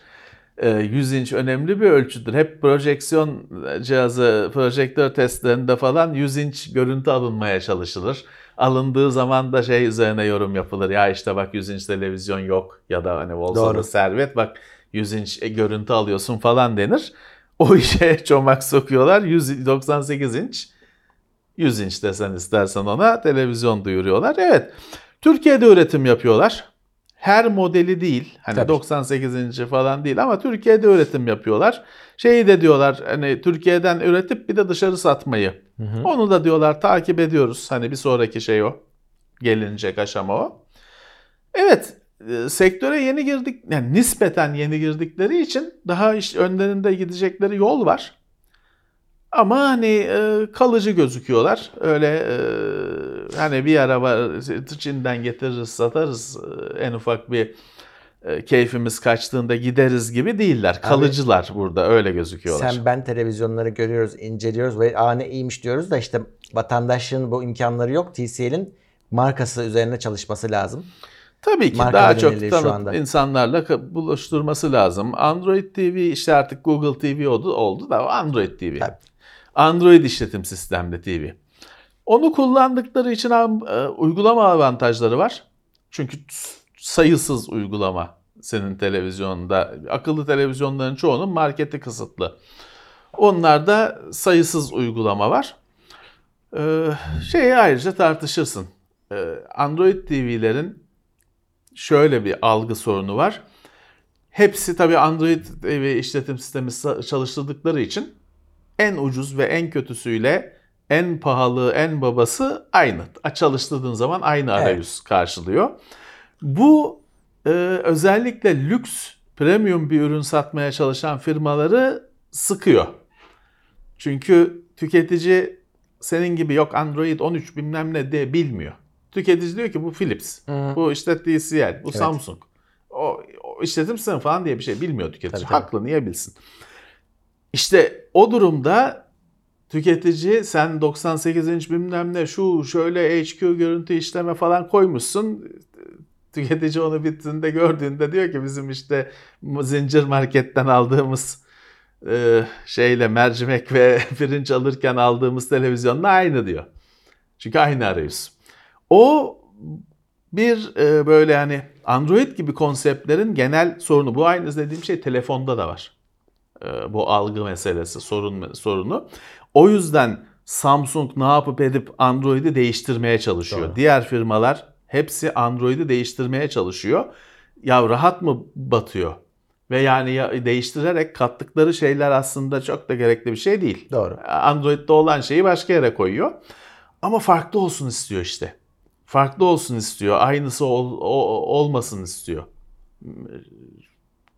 E, 100 inç önemli bir ölçüdür. Hep projeksiyon cihazı, projektör testlerinde falan 100 inç görüntü alınmaya çalışılır. Alındığı zaman da şey üzerine yorum yapılır. Ya işte bak 100 inç televizyon yok ya da hani olsa da Doğru. servet bak 100 inç e, görüntü alıyorsun falan denir. O işe çomak sokuyorlar. 198 inç 100 inç desen istersen ona televizyon duyuruyorlar. Evet. Türkiye'de üretim yapıyorlar. Her modeli değil. Hani Tabii. 98 inci falan değil ama Türkiye'de üretim yapıyorlar. Şeyi de diyorlar hani Türkiye'den üretip bir de dışarı satmayı. Onu da diyorlar takip ediyoruz. Hani bir sonraki şey o. Gelinecek aşama o. Evet e, sektöre yeni girdik yani nispeten yeni girdikleri için daha iş önlerinde gidecekleri yol var. Ama hani e, kalıcı gözüküyorlar. Öyle e, hani bir ara var Çin'den getiririz satarız e, en ufak bir keyfimiz kaçtığında gideriz gibi değiller. Kalıcılar burada öyle gözüküyorlar. Sen ben televizyonları görüyoruz, inceliyoruz ve aa ne iyiymiş diyoruz da işte vatandaşın bu imkanları yok. TCL'in markası üzerine çalışması lazım. Tabii ki Marka daha çok tanıt insanlarla buluşturması lazım. Android TV işte artık Google TV oldu, oldu da Android TV. Tabii. Android işletim sistemli TV. Onu kullandıkları için e, uygulama avantajları var. Çünkü sayısız uygulama senin televizyonda. Akıllı televizyonların çoğunun marketi kısıtlı. Onlarda sayısız uygulama var. Ee, şeyi ayrıca tartışırsın. Ee, Android TV'lerin şöyle bir algı sorunu var. Hepsi tabii Android TV işletim sistemi çalıştırdıkları için en ucuz ve en kötüsüyle en pahalı, en babası aynı. Çalıştırdığın zaman aynı arayüz karşılıyor. Bu e, özellikle lüks, premium bir ürün satmaya çalışan firmaları sıkıyor. Çünkü tüketici senin gibi yok Android 13 bilmem ne diye bilmiyor. Tüketici diyor ki bu Philips, bu işte TCL, bu Samsung. O, o işletim sistemi falan diye bir şey bilmiyor tüketici. Tabii, tabii. Haklı niye bilsin? İşte o durumda tüketici sen 98 inç bilmem ne şu şöyle HQ görüntü işleme falan koymuşsun. Tüketici onu bittiğinde gördüğünde diyor ki bizim işte zincir marketten aldığımız e, şeyle mercimek ve pirinç alırken aldığımız televizyonla aynı diyor. Çünkü aynı arayüz. O bir e, böyle hani Android gibi konseptlerin genel sorunu. Bu aynı dediğim şey telefonda da var. E, bu algı meselesi, sorun sorunu. O yüzden Samsung ne yapıp edip Android'i değiştirmeye çalışıyor. Doğru. Diğer firmalar hepsi Android'i değiştirmeye çalışıyor. Ya rahat mı batıyor? Ve yani ya değiştirerek kattıkları şeyler aslında çok da gerekli bir şey değil. Doğru. Android'de olan şeyi başka yere koyuyor. Ama farklı olsun istiyor işte. Farklı olsun istiyor. Aynısı ol- o- olmasın istiyor.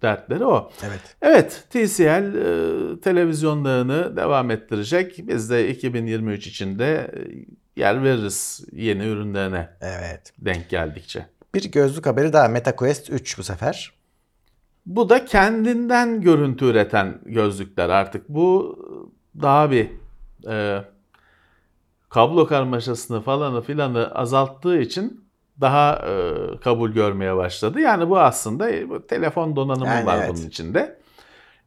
Dertleri o. Evet. Evet, TCL e, televizyonlarını devam ettirecek. Biz de 2023 içinde e, yer veririz yeni ürünlerine Evet. denk geldikçe. Bir gözlük haberi daha MetaQuest 3 bu sefer. Bu da kendinden görüntü üreten gözlükler artık. Bu daha bir e, kablo karmaşasını falanı filanı azalttığı için daha e, kabul görmeye başladı. Yani bu aslında e, bu telefon donanımı Yani var evet. bunun içinde.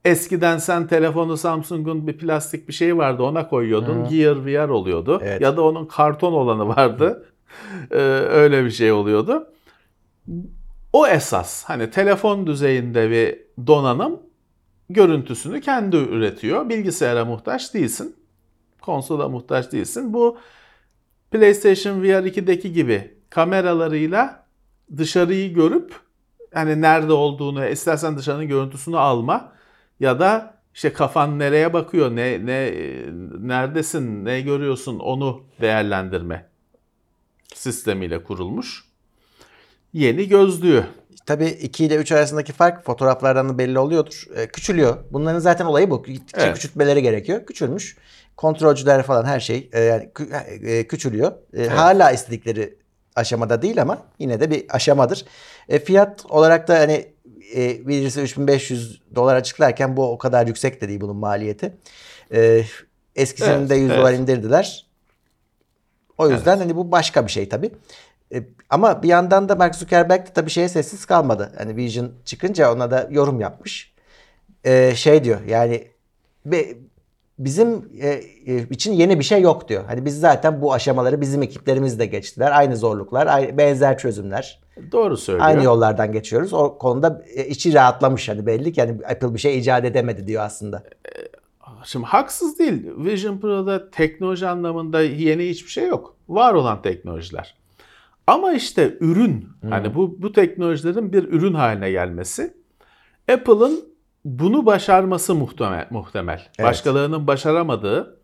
Eskiden sen telefonu Samsung'un bir plastik bir şey vardı ona koyuyordun. Gear VR oluyordu. Evet. Ya da onun karton olanı vardı. E, öyle bir şey oluyordu. O esas hani telefon düzeyinde bir donanım görüntüsünü kendi üretiyor. Bilgisayara muhtaç değilsin. Konsola muhtaç değilsin. Bu PlayStation VR 2'deki gibi kameralarıyla dışarıyı görüp hani nerede olduğunu istersen dışarının görüntüsünü alma ya da işte kafan nereye bakıyor, ne ne neredesin, ne görüyorsun onu değerlendirme sistemiyle kurulmuş. Yeni gözlüğü. Tabii 2 ile 3 arasındaki fark fotoğraflardan da belli oluyordur. Ee, küçülüyor. Bunların zaten olayı bu. Evet. küçültmeleri gerekiyor. Küçülmüş. Kontrolcüler falan her şey e, yani kü- e, küçülüyor. E, Hala istedikleri aşamada değil ama yine de bir aşamadır. E, fiyat olarak da hani e, birisi 3500 dolar açıklarken bu o kadar yüksek de değil bunun maliyeti. E, eskisini Evet, de 100 evet. dolar indirdiler. O yüzden hani bu başka bir şey tabii. E, ama bir yandan da Mark Zuckerberg de tabii şeye sessiz kalmadı. Hani Vision çıkınca ona da yorum yapmış. E, şey diyor yani be- bizim e, e, için yeni bir şey yok diyor. Hani biz zaten bu aşamaları bizim ekiplerimiz de geçtiler. Aynı zorluklar, benzer çözümler. Doğru söylüyor. Aynı yollardan geçiyoruz. O konuda e, içi rahatlamış hani belli ki hani Apple bir şey icat edemedi diyor aslında. Şimdi haksız değil. Vision Pro'da teknoloji anlamında yeni hiçbir şey yok. Var olan teknolojiler. Ama işte ürün, hani bu bu teknolojilerin bir ürün haline gelmesi Apple'ın bunu başarması muhtemel. muhtemel. Başkalarının başaramadığı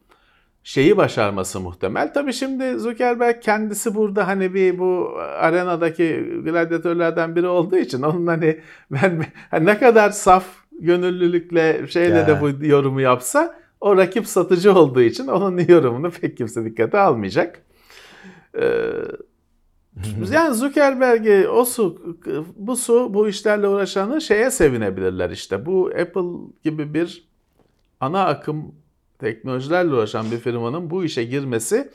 şeyi başarması muhtemel. Tabii şimdi Zuckerberg kendisi burada hani bir bu arenadaki gladyatörlerden biri olduğu için onun hani ben hani ne kadar saf gönüllülükle şeyle Ya. de bu yorumu yapsa o rakip satıcı olduğu için onun yorumunu pek kimse dikkate almayacak. Ee, yani Zuckerberg'i o su bu su bu işlerle uğraşanı şeye sevinebilirler işte. Bu Apple gibi bir ana akım teknolojilerle uğraşan bir firmanın bu işe girmesi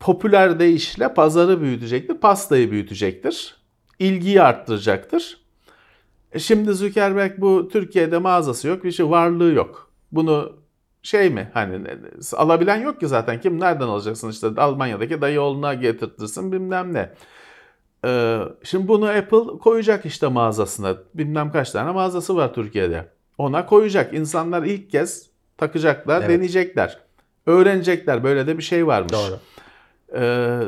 popüler deyişle pazarı büyütecektir, pastayı büyütecektir. ilgiyi arttıracaktır. E Şimdi Zuckerberg bu Türkiye'de mağazası yok, bir şey varlığı yok. Bunu şey mi hani alabilen yok ki zaten kim nereden alacaksın işte Almanya'daki dayı oğluna getirtirsin bilmem ne. Ee, şimdi bunu Apple koyacak işte mağazasına. Bilmem kaç tane mağazası var Türkiye'de. Ona koyacak. İnsanlar ilk kez takacaklar, Evet. deneyecekler. Öğrenecekler. Böyle de bir şey varmış. Doğru. Ee,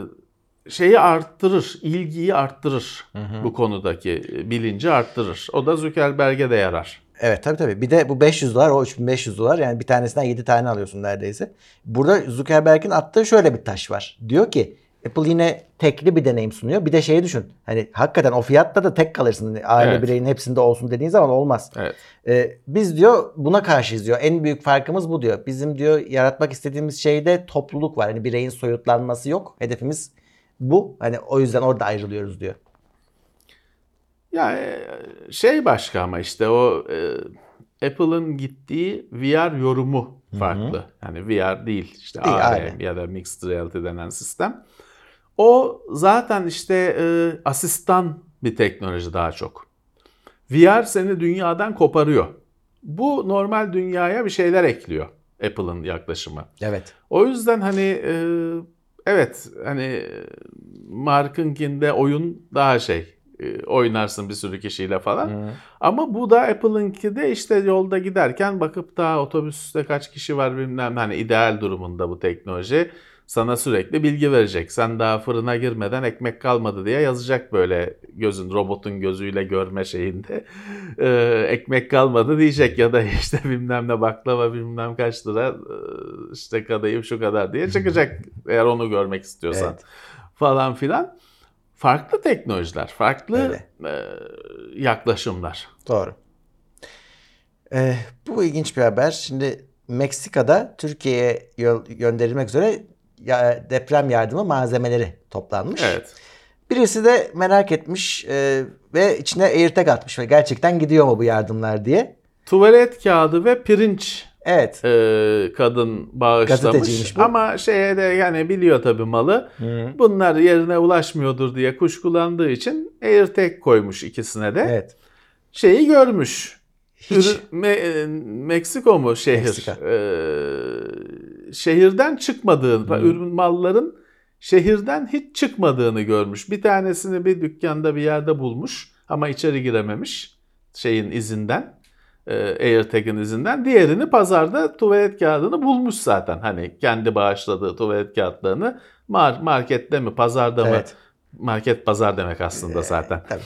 şeyi arttırır, ilgiyi arttırır bu konudaki bilinci arttırır. O da Zuckerberg'e de yarar. Evet tabii tabii. Bir de bu 500 dolar o 3500 dolar yani bir tanesinden 7 tane alıyorsun neredeyse. Burada Zuckerberg'in attığı şöyle bir taş var. Diyor ki Apple yine tekli bir deneyim sunuyor. Bir de şeyi düşün. Hani hakikaten o fiyatta da tek kalırsın. Aile Evet. bireyin hepsinde olsun dediğin zaman olmaz. Evet. Ee, biz diyor buna karşıyız diyor. En büyük farkımız bu diyor. Bizim diyor yaratmak istediğimiz şeyde topluluk var. Hani bireyin soyutlanması yok. Hedefimiz bu. Hani o yüzden orada ayrılıyoruz diyor. Ya e, şey başka ama işte o e, Apple'ın gittiği VR yorumu farklı. Yani VR değil işte Değil, AR aynen. ya da Mixed Reality denen sistem. O zaten işte e, asistan bir teknoloji daha çok. VR seni dünyadan koparıyor. Bu normal dünyaya bir şeyler ekliyor Apple'ın yaklaşımı. Evet. O yüzden hani e, evet hani e, Mark'ınkinde oyun daha şey e, oynarsın bir sürü kişiyle falan. Ama bu da Apple'ınki de işte yolda giderken bakıp da otobüste kaç kişi var bilmem hani ideal durumunda bu teknoloji sana sürekli bilgi verecek. Sen daha fırına girmeden ekmek kalmadı diye yazacak böyle gözün robotun gözüyle görme şeyinde e, ekmek kalmadı diyecek ya da işte bilmem ne baklava bilmem kaç lira e, işte kadayıf şu kadar diye çıkacak eğer onu görmek istiyorsan Evet. falan filan. Farklı teknolojiler, farklı Öyle. e, yaklaşımlar. Doğru. Ee, bu ilginç bir haber. Şimdi Meksika'da Türkiye'ye gönderilmek üzere deprem yardımı malzemeleri toplanmış. Evet. Birisi de merak etmiş e, ve içine AirTag atmış ve gerçekten gidiyor mu bu yardımlar diye. Tuvalet kağıdı ve pirinç Evet. e, kadın bağışlamış. Bu. Ama şeye de yani biliyor tabii malı. Bunlar yerine ulaşmıyordur diye kuşkulandığı için AirTag koymuş ikisine de. Evet. Şeyi görmüş. Hiç. Ürü- Me- e, Meksiko mu şehir? Meksika. Ee, şehirden çıkmadığını, ürün malların şehirden hiç çıkmadığını görmüş. Bir tanesini bir dükkanda bir yerde bulmuş ama içeri girememiş şeyin izinden. e, AirTag'in izinden. Diğerini pazarda tuvalet kağıdını bulmuş zaten. Hani kendi bağışladığı tuvalet kağıtlarını mar- markette mi pazarda mı? Evet. Market pazar demek aslında zaten Tabii.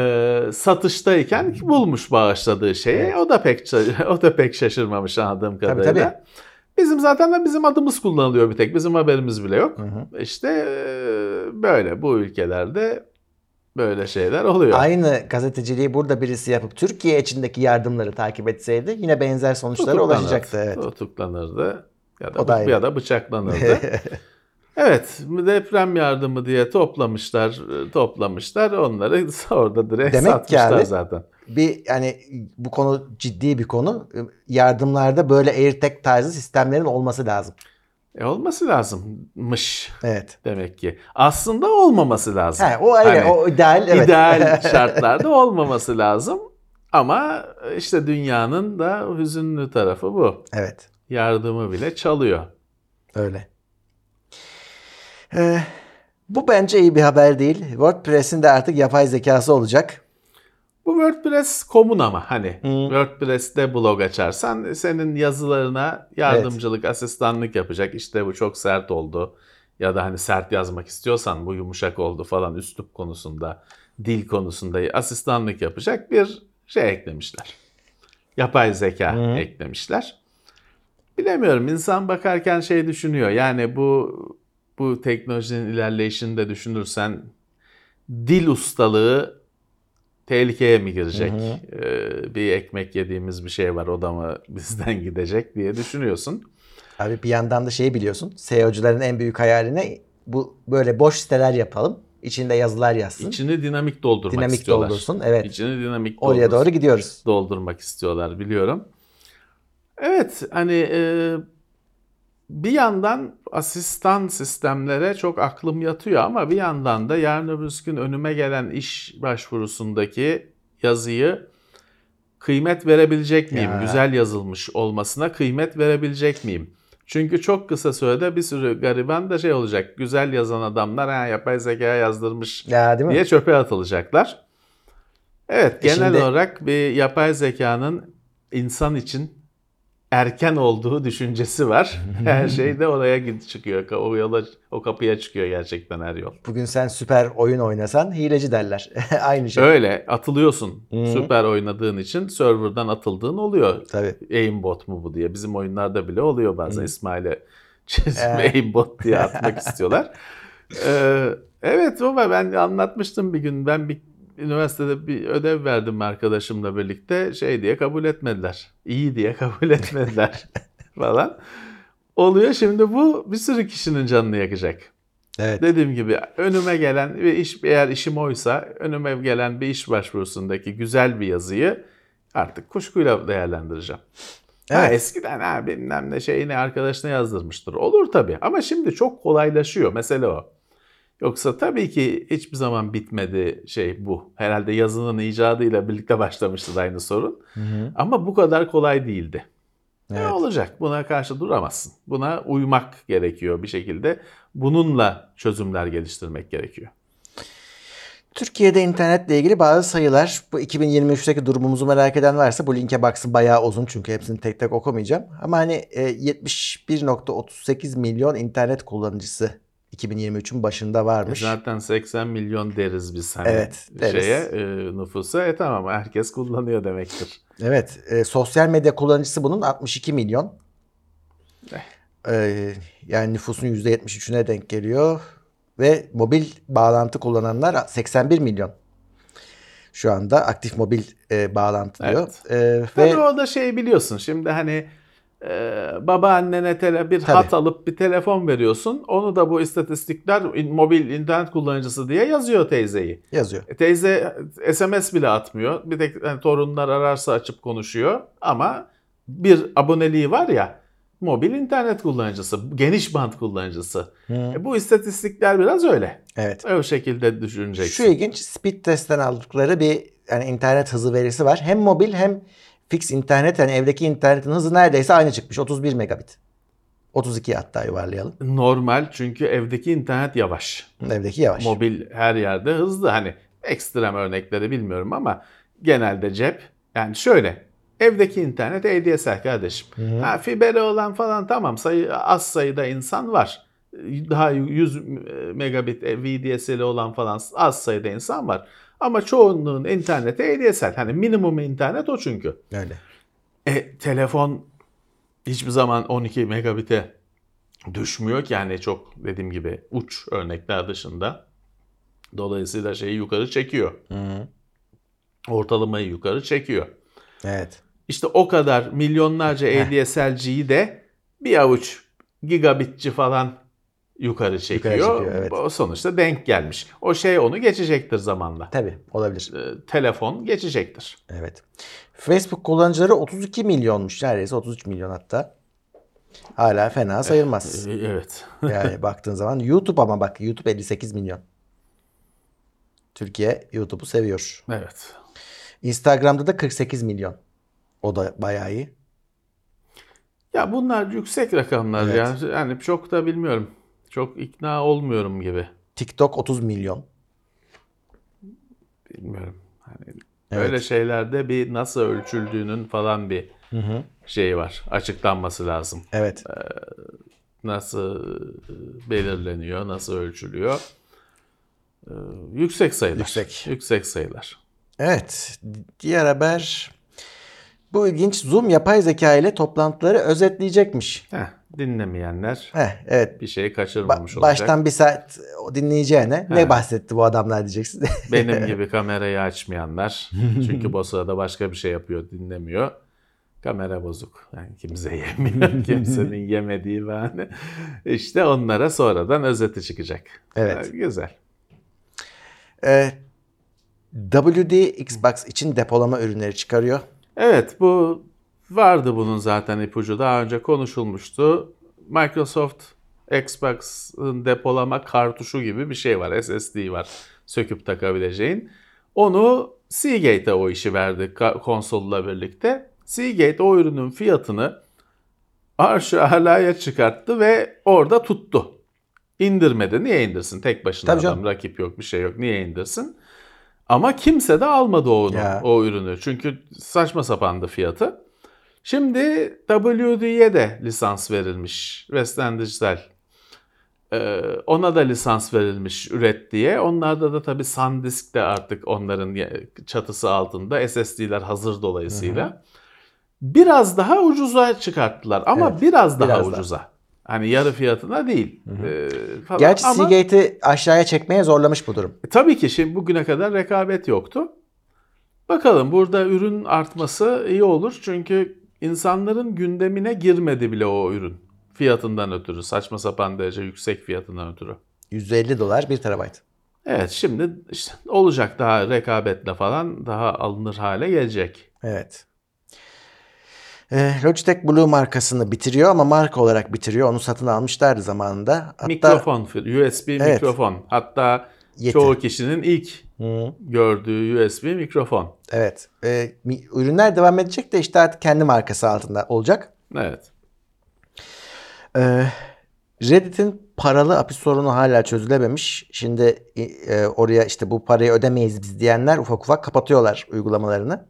e, satıştayken bağışladığı bağışladığı şeyi. Evet. O da pek o da pek şaşırmamış anladığım Tabii, kadarıyla. tabii. Bizim zaten bizim adımız kullanılıyor bir tek. Bizim haberimiz bile yok. Hı hı. İşte e, böyle bu ülkelerde böyle şeyler oluyor. Aynı gazeteciliği burada birisi yapıp Türkiye içindeki yardımları takip etseydi yine benzer sonuçlara Tutuklanırdı. ulaşacaktı. Evet. Tutuklanırdı ya O da da ayrı. ya da bıçaklanırdı. evet, deprem yardımı diye toplamışlar, e, toplamışlar. Onları orada direkt Demek satmışlar abi- zaten. Bir yani bu konu ciddi bir konu. Yardımlarda böyle AirTag tarzı sistemlerin olması lazım. E olması lazımmış. Evet. demek ki. Aslında olmaması lazım. He, o ayrı, Hani o ideal evet. İdeal şartlarda olmaması lazım. Ama işte dünyanın da hüzünlü tarafı bu. evet. Yardımı bile çalıyor. Öyle. Ee, bu bence iyi bir haber değil. WordPress'in de artık yapay zekası olacak. Bu WordPress komun ama hani Hı. WordPress'te blog açarsan senin yazılarına yardımcılık, asistanlık yapacak. İşte bu çok sert oldu ya da hani sert yazmak istiyorsan bu yumuşak oldu falan üslup konusunda, dil konusunda asistanlık yapacak bir şey eklemişler. Yapay zeka Hı. eklemişler. Bilemiyorum insan bakarken şey düşünüyor. Yani bu bu teknolojinin ilerleyişini de düşünürsen dil ustalığı tehlikeye mi girecek? Ee, bir ekmek yediğimiz bir şey var o da mı bizden gidecek diye düşünüyorsun. Abi bir yandan da şeyi biliyorsun. SEO'cuların en büyük hayalini bu böyle boş siteler yapalım. İçinde yazılar yazsın. İçini dinamik doldurmak Dinamik istiyorlar. doldursun, evet. İçini dinamik Oraya doldursun. doğru gidiyoruz. doldurmak istiyorlar biliyorum. Evet hani e, bir yandan asistan sistemlere çok aklım yatıyor ama bir yandan da yarın öbür gün önüme gelen iş başvurusundaki yazıyı kıymet verebilecek miyim? Ya. Güzel yazılmış olmasına kıymet verebilecek miyim? Çünkü çok kısa sürede bir sürü gariban da şey olacak. Güzel yazan adamlar ha, yapay zeka yazdırmış Ya değil mi? diye çöpe atılacaklar. Evet, E genel şimdi- olarak bir yapay zekanın insan için erken olduğu düşüncesi var. Her şey de oraya çıkıyor. O yola o kapıya çıkıyor gerçekten her yol. Bugün sen süper oyun oynasan hileci derler. Aynı şey. Öyle atılıyorsun. Hı. Süper oynadığın için serverdan atıldığın oluyor. Tabii. Aimbot mu bu diye. Bizim oyunlarda bile oluyor bazen Hı. İsmail'e çizim Ee. aimbot diye atmak istiyorlar. Ee, evet baba ben anlatmıştım bir gün. Ben bir üniversitede bir ödev verdim arkadaşımla birlikte. Şey diye kabul etmediler. İyi diye kabul etmediler falan. Oluyor şimdi bu bir sürü kişinin canını yakacak. Evet. Dediğim gibi önüme gelen bir iş eğer işim oysa önüme gelen bir iş başvurusundaki güzel bir yazıyı artık kuşkuyla değerlendireceğim. Ha, Evet. eskiden ha bilmem ne şeyini arkadaşına yazdırmıştır. Olur tabii ama şimdi çok kolaylaşıyor. Mesele o. Yoksa tabii ki hiçbir zaman bitmedi şey bu. Herhalde yazının icadıyla birlikte başlamıştı aynı sorun. Hı hı. Ama bu kadar kolay değildi. Ne Evet. olacak? Buna karşı duramazsın. Buna uymak gerekiyor bir şekilde. Bununla çözümler geliştirmek gerekiyor. Türkiye'de internetle ilgili bazı sayılar. Bu 2023'teki durumumuzu merak eden varsa bu linke baksın bayağı uzun çünkü hepsini tek tek okumayacağım. Ama hani e, 71.38 milyon internet kullanıcısı 2023'ün başında varmış. Zaten 80 milyon deriz biz hani Evet, deriz. şeye e, nüfusa. E tamam herkes kullanıyor demektir. Evet, e, sosyal medya kullanıcısı bunun 62 milyon. Eh. E, yani nüfusun %73'üne denk geliyor. Ve mobil bağlantı kullananlar 81 milyon. Şu anda aktif mobil e, bağlantı diyor. E, Tabii ve o da şey biliyorsun şimdi hani e, babaannene tele, bir Tabii. hat alıp bir telefon veriyorsun. Onu da bu istatistikler mobil internet kullanıcısı diye yazıyor teyzeyi. yazıyor. E, Teyze SMS bile atmıyor. Bir tek yani torunlar ararsa açıp konuşuyor. Ama bir aboneliği var ya mobil internet kullanıcısı, geniş band kullanıcısı. Hı. E, bu istatistikler biraz öyle. Evet. O şekilde düşüneceksin. Şu ilginç speed testten aldıkları bir yani internet hızı verisi var. Hem mobil hem fix internet yani evdeki internetin hızı neredeyse aynı çıkmış. 31 megabit. 32 hatta yuvarlayalım. Normal çünkü evdeki internet yavaş. Evdeki yavaş. Mobil her yerde hızlı. Hani ekstrem örnekleri bilmiyorum ama genelde cep. Yani şöyle evdeki internet ADSL kardeşim. Ha, fiberi olan falan tamam sayı az sayıda insan var. Daha 100 megabit VDSL'i olan falan az sayıda insan var. Ama çoğunluğun interneti ADSL. Hani minimum internet o çünkü. Öyle. E, telefon hiçbir zaman 12 megabit'e düşmüyor ki yani çok dediğim gibi uç örnekler dışında. Dolayısıyla şeyi yukarı çekiyor. Hı. Ortalamayı yukarı çekiyor. Evet. İşte o kadar milyonlarca ADSL'ciyi de bir avuç gigabitçi falan yukarı çekiyor. çekiyor, evet. O sonuçta denk gelmiş. O şey onu geçecektir zamanla. Tabii olabilir. E, telefon geçecektir. Evet. Facebook kullanıcıları 32 milyonmuş. Neredeyse 33 milyon hatta. Hala fena sayılmaz. E, Evet. Yani baktığın zaman YouTube ama bak YouTube 58 milyon. Türkiye YouTube'u seviyor. evet. Instagram'da da 48 milyon. O da bayağı iyi. Ya bunlar yüksek rakamlar Evet. ya. Yani çok da bilmiyorum. Çok ikna olmuyorum gibi. TikTok 30 milyon. Bilmiyorum. Hani Evet. Öyle şeylerde bir nasıl ölçüldüğünün falan bir Hı hı. şeyi var. Açıklanması lazım. Evet. Nasıl e, belirleniyor, nasıl ölçülüyor. Ee, yüksek sayılar. Yüksek. Yüksek sayılar. Evet. Diğer haber. Bu ilginç. Zoom yapay zeka ile toplantıları özetleyecekmiş. Heh, dinlemeyenler Heh, evet. bir şey Ba- kaçırmamış olacak. baştan bir saat o dinleyeceğine ne Ha. bahsetti bu adamlar diyeceksin. Benim gibi kamerayı açmayanlar. Çünkü bu sırada başka bir şey yapıyor, dinlemiyor. Kamera bozuk. Yani kimse yemiyor. Kimsenin yemediği bahane. İşte onlara sonradan özeti çıkacak. Evet. Ee, Güzel. Ee, WD Xbox için depolama ürünleri çıkarıyor. Evet bu vardı bunun zaten ipucu. Daha önce konuşulmuştu. Microsoft Xbox'ın depolama kartuşu gibi bir şey var. SSD var. Söküp takabileceğin. Onu Seagate'e o işi verdi konsolla birlikte. Seagate o ürünün fiyatını arşı alaya çıkarttı ve orada tuttu. İndirmedi. Niye indirsin? Tek başına Tabii adam. canım. Rakip yok, bir şey yok. Niye indirsin? Ama kimse de almadı onu, Ya. o ürünü. Çünkü saçma sapandı fiyatı. Şimdi WD'ye de lisans verilmiş. Western Digital. Ee, ona da lisans verilmiş üret diye. Onlarda da tabii SanDisk de artık onların çatısı altında. SSD'ler hazır dolayısıyla. Biraz daha ucuza çıkarttılar ama Evet, biraz daha biraz daha. ucuza. Hani yarı fiyatına değil. Ee, falan. Gerçi Ama- Seagate'i aşağıya çekmeye zorlamış bu durum. e, Tabii ki şimdi bugüne kadar rekabet yoktu. Bakalım burada ürün artması iyi olur. Çünkü insanların gündemine girmedi bile o ürün. Fiyatından ötürü. Saçma sapan derece yüksek fiyatından ötürü. 150 dolar 1 terabayt. Evet şimdi işte olacak daha rekabetle falan daha alınır hale gelecek. Evet. Ee, Logitech Blue markasını bitiriyor ama marka olarak bitiriyor. Onu satın almışlardı zamanında. Hatta mikrofon, USB Evet. mikrofon. Hatta Yeti. çoğu kişinin ilk Hı, gördüğü USB mikrofon. evet. Ee, ürünler devam edecek de işte artık kendi markası altında olacak. Evet. Ee, Reddit'in paralı API sorunu hala çözülememiş. Şimdi e, oraya işte bu parayı ödemeyiz biz diyenler ufak ufak kapatıyorlar uygulamalarını.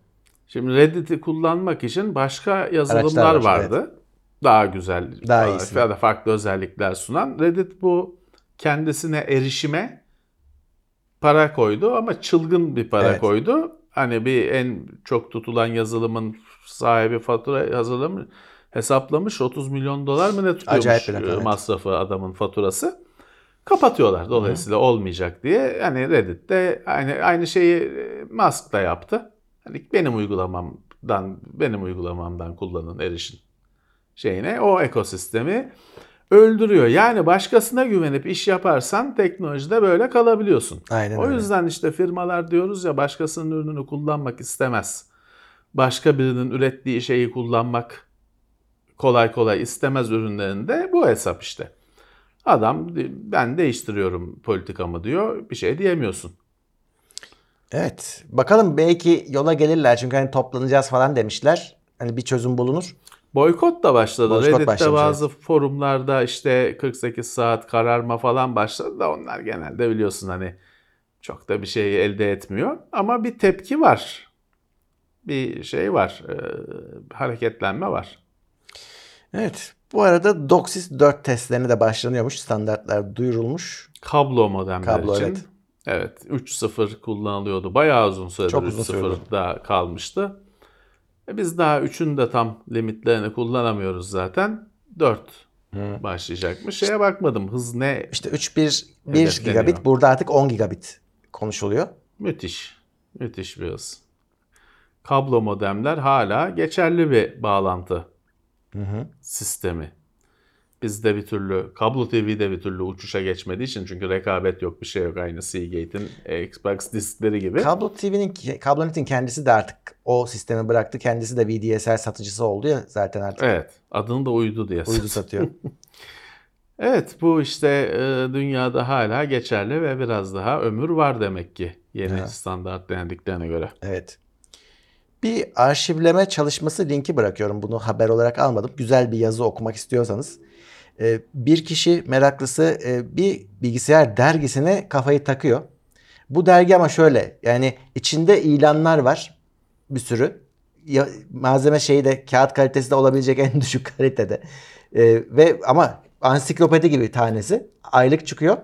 Şimdi Reddit'i kullanmak için başka yazılımlar Araçlar var, vardı. Daha güzel, Daha daha farklı özellikler sunan. Reddit bu kendisine erişime para koydu ama çılgın bir para Evet. koydu. Hani bir en çok tutulan yazılımın sahibi fatura yazılımı hesaplamış 30 milyon dolar mı ne tutuyormuş Acayip bir e, evet. masrafı adamın faturası. Kapatıyorlar dolayısıyla olmayacak diye. Hani Reddit'te aynı aynı şeyi e, Musk da yaptı. Hani benim uygulamamdan benim uygulamamdan kullanın erişin şeyine o ekosistemi öldürüyor. Yani başkasına güvenip iş yaparsan teknolojide böyle kalabiliyorsun. Aynen o öyle. yüzden işte firmalar diyoruz ya başkasının ürününü kullanmak istemez. Başka birinin ürettiği şeyi kullanmak kolay kolay istemez ürünlerinde bu hesap işte. Adam ben değiştiriyorum politikamı diyor bir şey diyemiyorsun. Evet. Bakalım belki yola gelirler. Çünkü hani toplanacağız falan demişler. Hani bir çözüm bulunur. Boykot da başladı. Boykot Reddit'te başlamış, bazı forumlarda işte 48 saat kararma falan başladı da onlar genelde biliyorsun hani çok da bir şey elde etmiyor. Ama bir tepki var. Bir şey var. e, hareketlenme var. Evet. Bu arada DOCSIS 4 testlerine de başlanıyormuş. Standartlar duyurulmuş. Kablo modemler Kablo, için. evet. Evet. 3.0 kullanılıyordu. Bayağı uzun süredir Çok uzun sürdü. 3.0'da kalmıştı. E biz daha 3'ün de tam limitlerini kullanamıyoruz zaten. 4 başlayacakmış. Şeye bakmadım. Hız ne? İşte 3.1 1 Hedefleniyor. gigabit. Burada artık 10 gigabit konuşuluyor. Müthiş. Müthiş bir hız. Kablo modemler hala geçerli bir bağlantı sistemi. Bizde bir türlü, kablo TV'de bir türlü uçuşa geçmediği için çünkü rekabet yok, bir şey yok. Aynı Seagate'in Xbox diskleri gibi. Kablo TV'nin Kablonet'in kendisi de artık o sistemi bıraktı. Kendisi de VDSL satıcısı oldu ya zaten artık. evet, adını da uydu diye. Uydu satıyor. Evet, bu işte e, dünyada hala geçerli ve biraz daha ömür var demek ki yeni Evet. standart denediklerine göre. Evet. Bir arşivleme çalışması linki bırakıyorum. Bunu haber olarak almadım. Güzel bir yazı okumak istiyorsanız. Ee, Bir kişi meraklısı e, bir bilgisayar dergisine kafayı takıyor. Bu dergi ama şöyle yani içinde ilanlar var bir sürü. Ya, malzeme şeyi de kağıt kalitesi de olabilecek en düşük kalitede. Ee, ve ama ansiklopedi gibi tanesi aylık çıkıyor.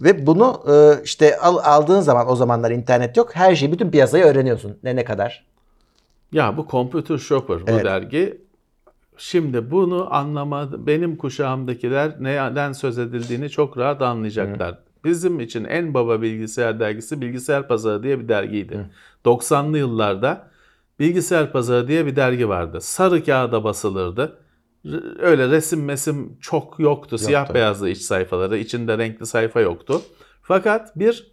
Ve bunu e, işte al, aldığın zaman o zamanlar internet yok. Her şeyi bütün piyasayı öğreniyorsun. Ne ne kadar. Ya bu Computer Shopper bu Evet. dergi. Şimdi bunu anlamadı. Benim kuşağımdakiler neden söz edildiğini çok rahat anlayacaklar. Bizim için en baba bilgisayar dergisi Bilgisayar Pazarı diye bir dergiydi. 90'lı yıllarda Bilgisayar Pazarı diye bir dergi vardı. Sarı kağıda basılırdı. Öyle resim mesim çok yoktu. Siyah beyazlı iç sayfaları. içinde renkli sayfa yoktu. Fakat bir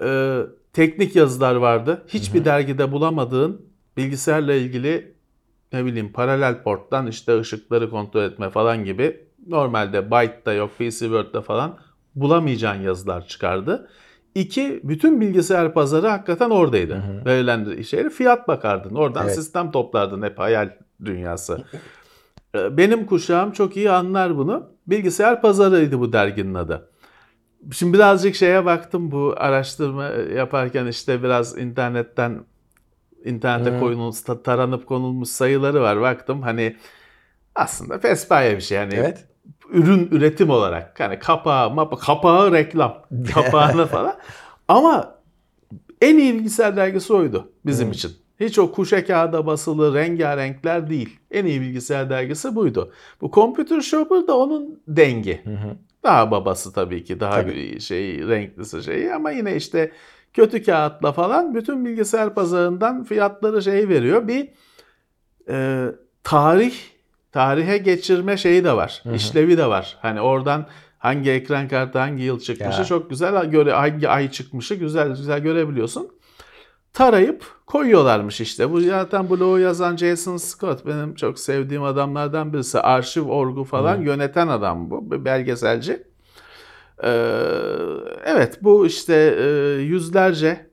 e, teknik yazılar vardı. Hiçbir dergide bulamadığın bilgisayarla ilgili ne bileyim paralel porttan işte ışıkları kontrol etme falan gibi normalde Byte'da yok PC Word'da falan bulamayacağın yazılar çıkardı. İki, bütün bilgisayar pazarı hakikaten oradaydı. Verilen şeyleri fiyat bakardın. Oradan Evet. sistem toplardın hep hayal dünyası. Ee, Benim kuşağım çok iyi anlar bunu. Bilgisayar pazarıydı bu derginin adı. Şimdi birazcık şeye baktım bu araştırma yaparken işte biraz internetten internete koyulmuş, ta- taranıp konulmuş sayıları var. Baktım hani aslında pespaye bir şey. Yani Evet. ürün üretim olarak. Yani kapağı, mapa, kapağı reklam. Kapağını falan. Ama en iyi bilgisayar dergisi oydu bizim için. Hiç o kuşe kağıda basılı rengarenkler değil. En iyi bilgisayar dergisi buydu. Bu Computer Shopper da onun dengi. Daha babası tabii ki daha Tabii. şey renklisi şeyi ama yine işte kötü kağıtla falan bütün bilgisayar pazarından fiyatları şey veriyor. Bir e, tarih tarihe geçirme şeyi de var. işlevi de var. Hani oradan hangi ekran kartı hangi yıl çıkmışı Ya. çok güzel göre hangi ay çıkmışı güzel güzel görebiliyorsun. Tarayıp koyuyorlarmış işte. Bu zaten bloğu yazan Jason Scott benim çok sevdiğim adamlardan birisi. Arşiv orgu falan yöneten adam bu. Bir belgeselci. Ee, evet bu işte e, yüzlerce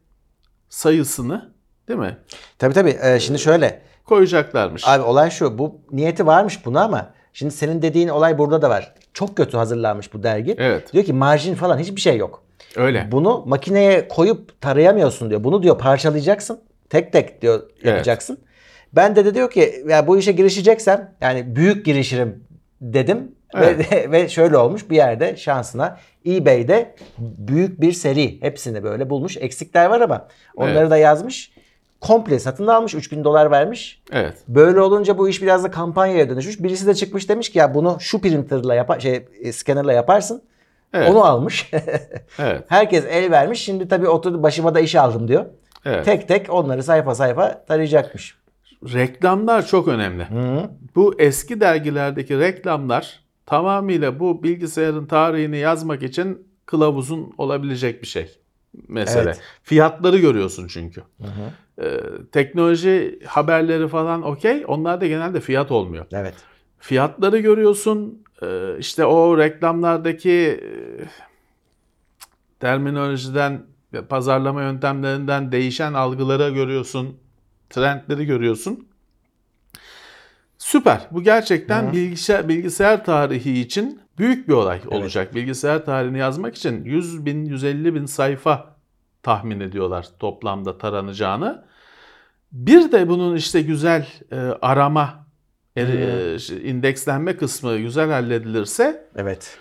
sayısını değil mi? Tabii tabii. Ee, şimdi şöyle. Koyacaklarmış. Abi olay şu. Bu niyeti varmış buna ama şimdi senin dediğin olay burada da var. Çok kötü hazırlanmış bu dergi. Evet. Diyor ki marjin falan hiçbir şey yok. Öyle. Bunu makineye koyup tarayamıyorsun diyor. Bunu diyor parçalayacaksın. Tek tek diyor yapacaksın. Ben de, de diyor ki ya bu işe girişeceksem yani büyük girişirim dedim. Ve, ve şöyle olmuş bir yerde şansına eBay'de büyük bir seri hepsini böyle bulmuş. Eksikler var ama onları Evet. da yazmış. Komple satın almış 3000 dolar vermiş. Evet. Böyle olunca bu iş biraz da kampanyaya dönüşmüş. Birisi de çıkmış demiş ki ya bunu şu printerla yapar şey e, scannerla yaparsın. Evet. Onu almış. Evet. Herkes el vermiş. Şimdi tabii oturdu başıma da iş aldım diyor. Evet. Tek tek onları sayfa sayfa tarayacakmış. Reklamlar çok önemli. Bu eski dergilerdeki reklamlar tamamıyla bu bilgisayarın tarihini yazmak için kılavuzun olabilecek bir şey. Mesele. Evet. Fiyatları görüyorsun çünkü. Ee, teknoloji haberleri falan okey. Onlarda genelde fiyat olmuyor. Evet. Fiyatları görüyorsun. Ee, işte o reklamlardaki e, terminolojiden, pazarlama yöntemlerinden değişen algıları görüyorsun. Trendleri görüyorsun. Süper. Bu gerçekten bilgisayar, bilgisayar tarihi için büyük bir olay olacak. Bilgisayar tarihini yazmak için 100 bin, 150 bin sayfa tahmin ediyorlar toplamda taranacağını. Bir de bunun işte güzel e, arama, e, e, indekslenme kısmı güzel halledilirse Evet.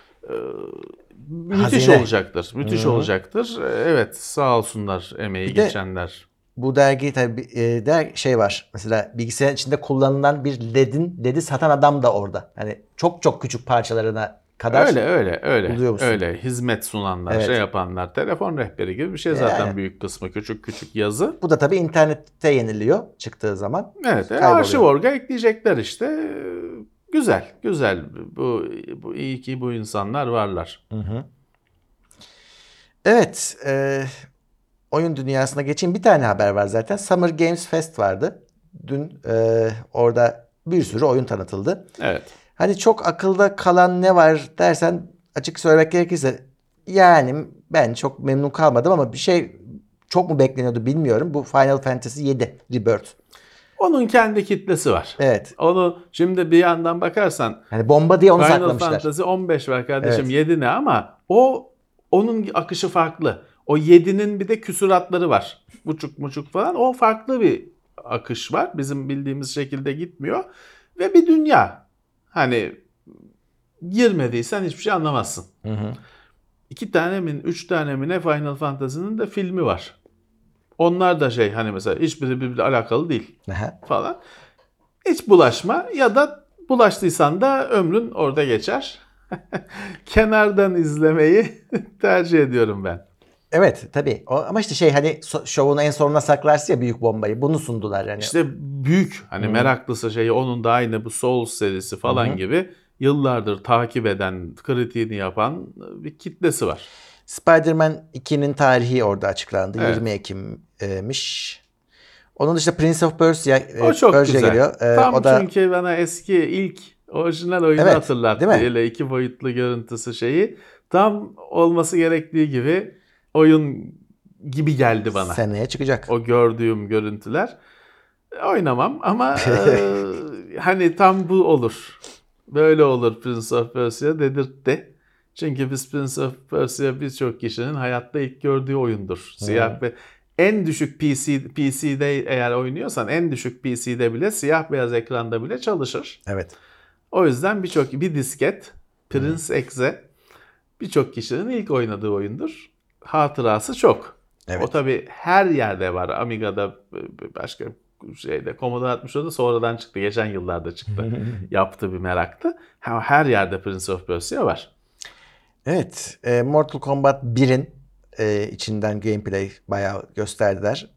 müthiş Hazine. olacaktır. Müthiş olacaktır. E, Evet sağ olsunlar emeği Bir de- geçenler. Bu dergi tabii e, der şey var. Mesela bilgisayarın içinde kullanılan bir LED'in LED'i satan adam da orada. Hani çok çok küçük parçalarına kadar. Öyle öyle öyle. Öyle hizmet sunanlar, Evet. şey yapanlar, telefon rehberi gibi bir şey zaten Yani. büyük kısmı küçük küçük yazı. Bu da tabii internette yeniliyor çıktığı zaman. Evet, e, arşiv orga ekleyecekler işte. Güzel, güzel. Bu, bu iyi ki bu insanlar varlar. Evet. e, oyun dünyasına geçeyim. Bir tane haber var zaten. Summer Games Fest vardı. Dün e, orada bir sürü oyun tanıtıldı. Evet. Hani çok akılda kalan ne var dersen açık söylemek gerekirse yani ben çok memnun kalmadım ama bir şey çok mu bekleniyordu bilmiyorum. Bu Final Fantasy 7 Rebirth. Onun kendi kitlesi var. Evet. Onu şimdi bir yandan bakarsan Hani bomba diye onu Final saklamışlar. Fantasy 15 var kardeşim Evet. 7 ne ama o onun akışı farklı. O 7'nin bir de küsuratları var. Buçuk buçuk falan. O farklı bir akış var. Bizim bildiğimiz şekilde gitmiyor. Ve bir dünya. Hani girmediysen hiçbir şey anlamazsın. Hı hı. İki tane mi, üç tane mi ne Final Fantasy'nin de filmi var. Onlar da şey hani mesela hiçbiri birbiriyle alakalı değil Aha. falan. Hiç bulaşma ya da bulaştıysan da ömrün orada geçer. Kenardan izlemeyi tercih ediyorum ben. Evet tabii. O, ama işte şey hani so- şovunu en sonuna saklarsın ya büyük bombayı. Bunu sundular yani. İşte büyük hani meraklısı şeyi onun da aynı bu Souls serisi falan gibi yıllardır takip eden, kritiğini yapan bir kitlesi var. Spider-Man 2'nin tarihi orada açıklandı. Evet. 20 Ekim'miş. Onun dışında Prince of Persia, e, O çok Persia güzel. geliyor. E, Tam o da çünkü bana eski ilk orijinal oyunu Evet, hatırlattı. değil mi? Öyle iki boyutlu görüntüsü şeyi. Tam olması gerektiği gibi oyun gibi geldi bana. seneye çıkacak. O gördüğüm görüntüler. Oynamam ama e, hani tam bu olur. Böyle olur Prince of Persia dedirtti. Çünkü biz Prince of Persia birçok kişinin hayatta ilk gördüğü oyundur. Siyah ve en düşük PC PC'de eğer oynuyorsan en düşük PC'de bile siyah beyaz ekranda bile çalışır. Evet. O yüzden birçok bir disket Prince Exe birçok kişinin ilk oynadığı oyundur. Hatırası çok. Evet. O tabi her yerde var. Amiga'da başka şeyde Commodore 60'da sonradan çıktı. Geçen yıllarda çıktı. Yaptığı bir meraktı. Her yerde Prince of Persia var. Evet. e, Mortal Kombat 1'in e, içinden gameplay bayağı gösterdiler.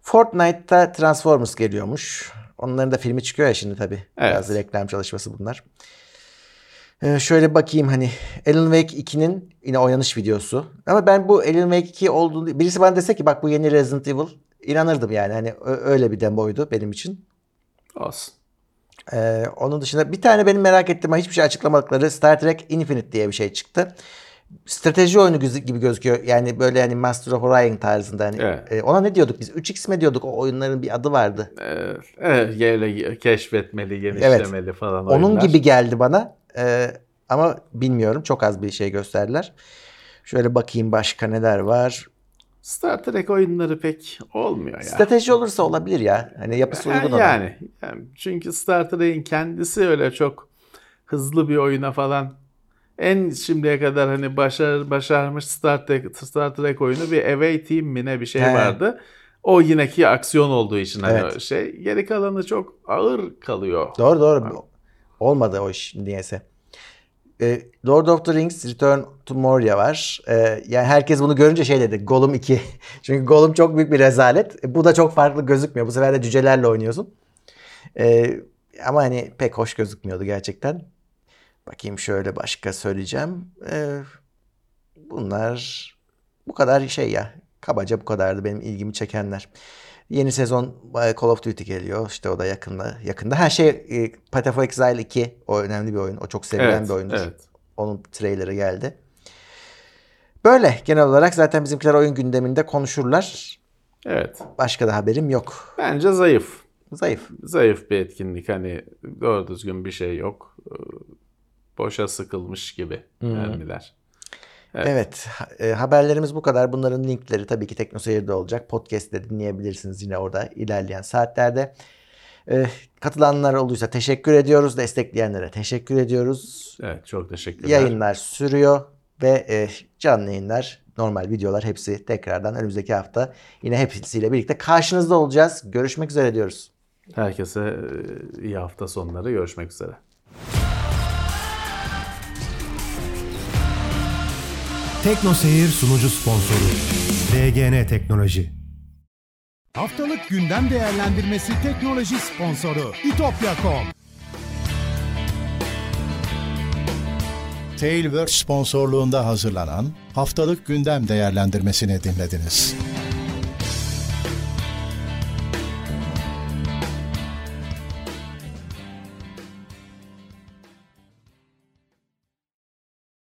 Fortnite'ta Transformers geliyormuş. Onların da filmi çıkıyor ya şimdi tabii. Biraz Evet. reklam çalışması bunlar. E, şöyle bakayım hani Alan Wake 2'nin yine oynanış videosu. Ama ben bu Alan Wake 2 olduğunu birisi bana dese ki bak bu yeni Resident Evil inanırdım yani. Hani öyle bir demoydu benim için. Olsun. Ee, onun dışında bir tane benim merak ettiğim ama hiçbir şey açıklamadıkları Star Trek Infinite diye bir şey çıktı. Strateji oyunu gibi gözüküyor. Yani böyle hani Master of Orion tarzında. Hani, Evet. e, ona ne diyorduk biz? 3X mi diyorduk? O oyunların bir adı vardı. Ee, evet, böyle keşfetmeli, genişlemeli falan Onun oyunlar. gibi geldi bana. Ee, ama bilmiyorum. Çok az bir şey gösterdiler. Şöyle bakayım başka neler var. Star Trek oyunları pek olmuyor ya. Strateji olursa olabilir ya. Hani yapısı uygun ona. yani, yani çünkü Star Trek'in kendisi öyle çok hızlı bir oyuna falan en şimdiye kadar hani başar başarmış Star Trek Star Trek oyunu bir Away Team mi ne bir şey He. vardı. O yineki aksiyon olduğu için hani Evet. şey geri kalanı çok ağır kalıyor. Doğru doğru. Olmadı o iş niyeyse. Ee, Lord of the Rings Return to Moria var. Ee, yani herkes bunu görünce şey dedi. Gollum 2. Çünkü Gollum çok büyük bir rezalet. E, Bu da çok farklı gözükmüyor. Bu sefer de cücelerle oynuyorsun. Ee, ama hani pek hoş gözükmüyordu gerçekten. Bakayım şöyle başka söyleyeceğim. Ee, bunlar bu kadar şey ya. Kabaca bu kadardı benim ilgimi çekenler. Yeni sezon Call of Duty geliyor. İşte o da yakında. Yakında. Her şey e, Path of Exile 2. O önemli bir oyun. O çok sevilen Evet, bir oyundur. evet. Onun trailerı geldi. Böyle genel olarak zaten bizimkiler oyun gündeminde konuşurlar. Evet. Başka da haberim yok. Bence zayıf. Zayıf. Zayıf bir etkinlik. Hani doğru düzgün bir şey yok. Ee, Boşa sıkılmış gibi mermiler. Evet. Evet. e, haberlerimiz bu kadar. Bunların linkleri tabii ki TeknoSeyir'de olacak. Podcast'te dinleyebilirsiniz yine orada ilerleyen saatlerde. E, katılanlar olduysa teşekkür ediyoruz. Destekleyenlere teşekkür ediyoruz. Evet çok teşekkürler. Yayınlar sürüyor ve e, canlı yayınlar, normal videolar hepsi tekrardan önümüzdeki hafta yine hepsiyle birlikte karşınızda olacağız. Görüşmek üzere diyoruz. Herkese e, iyi hafta sonları. Görüşmek üzere. Tekno Seyir sunucu sponsoru DGN Teknoloji. Haftalık gündem değerlendirmesi teknoloji sponsoru itopya.com Tailwords sponsorluğunda hazırlanan haftalık gündem değerlendirmesini dinlediniz.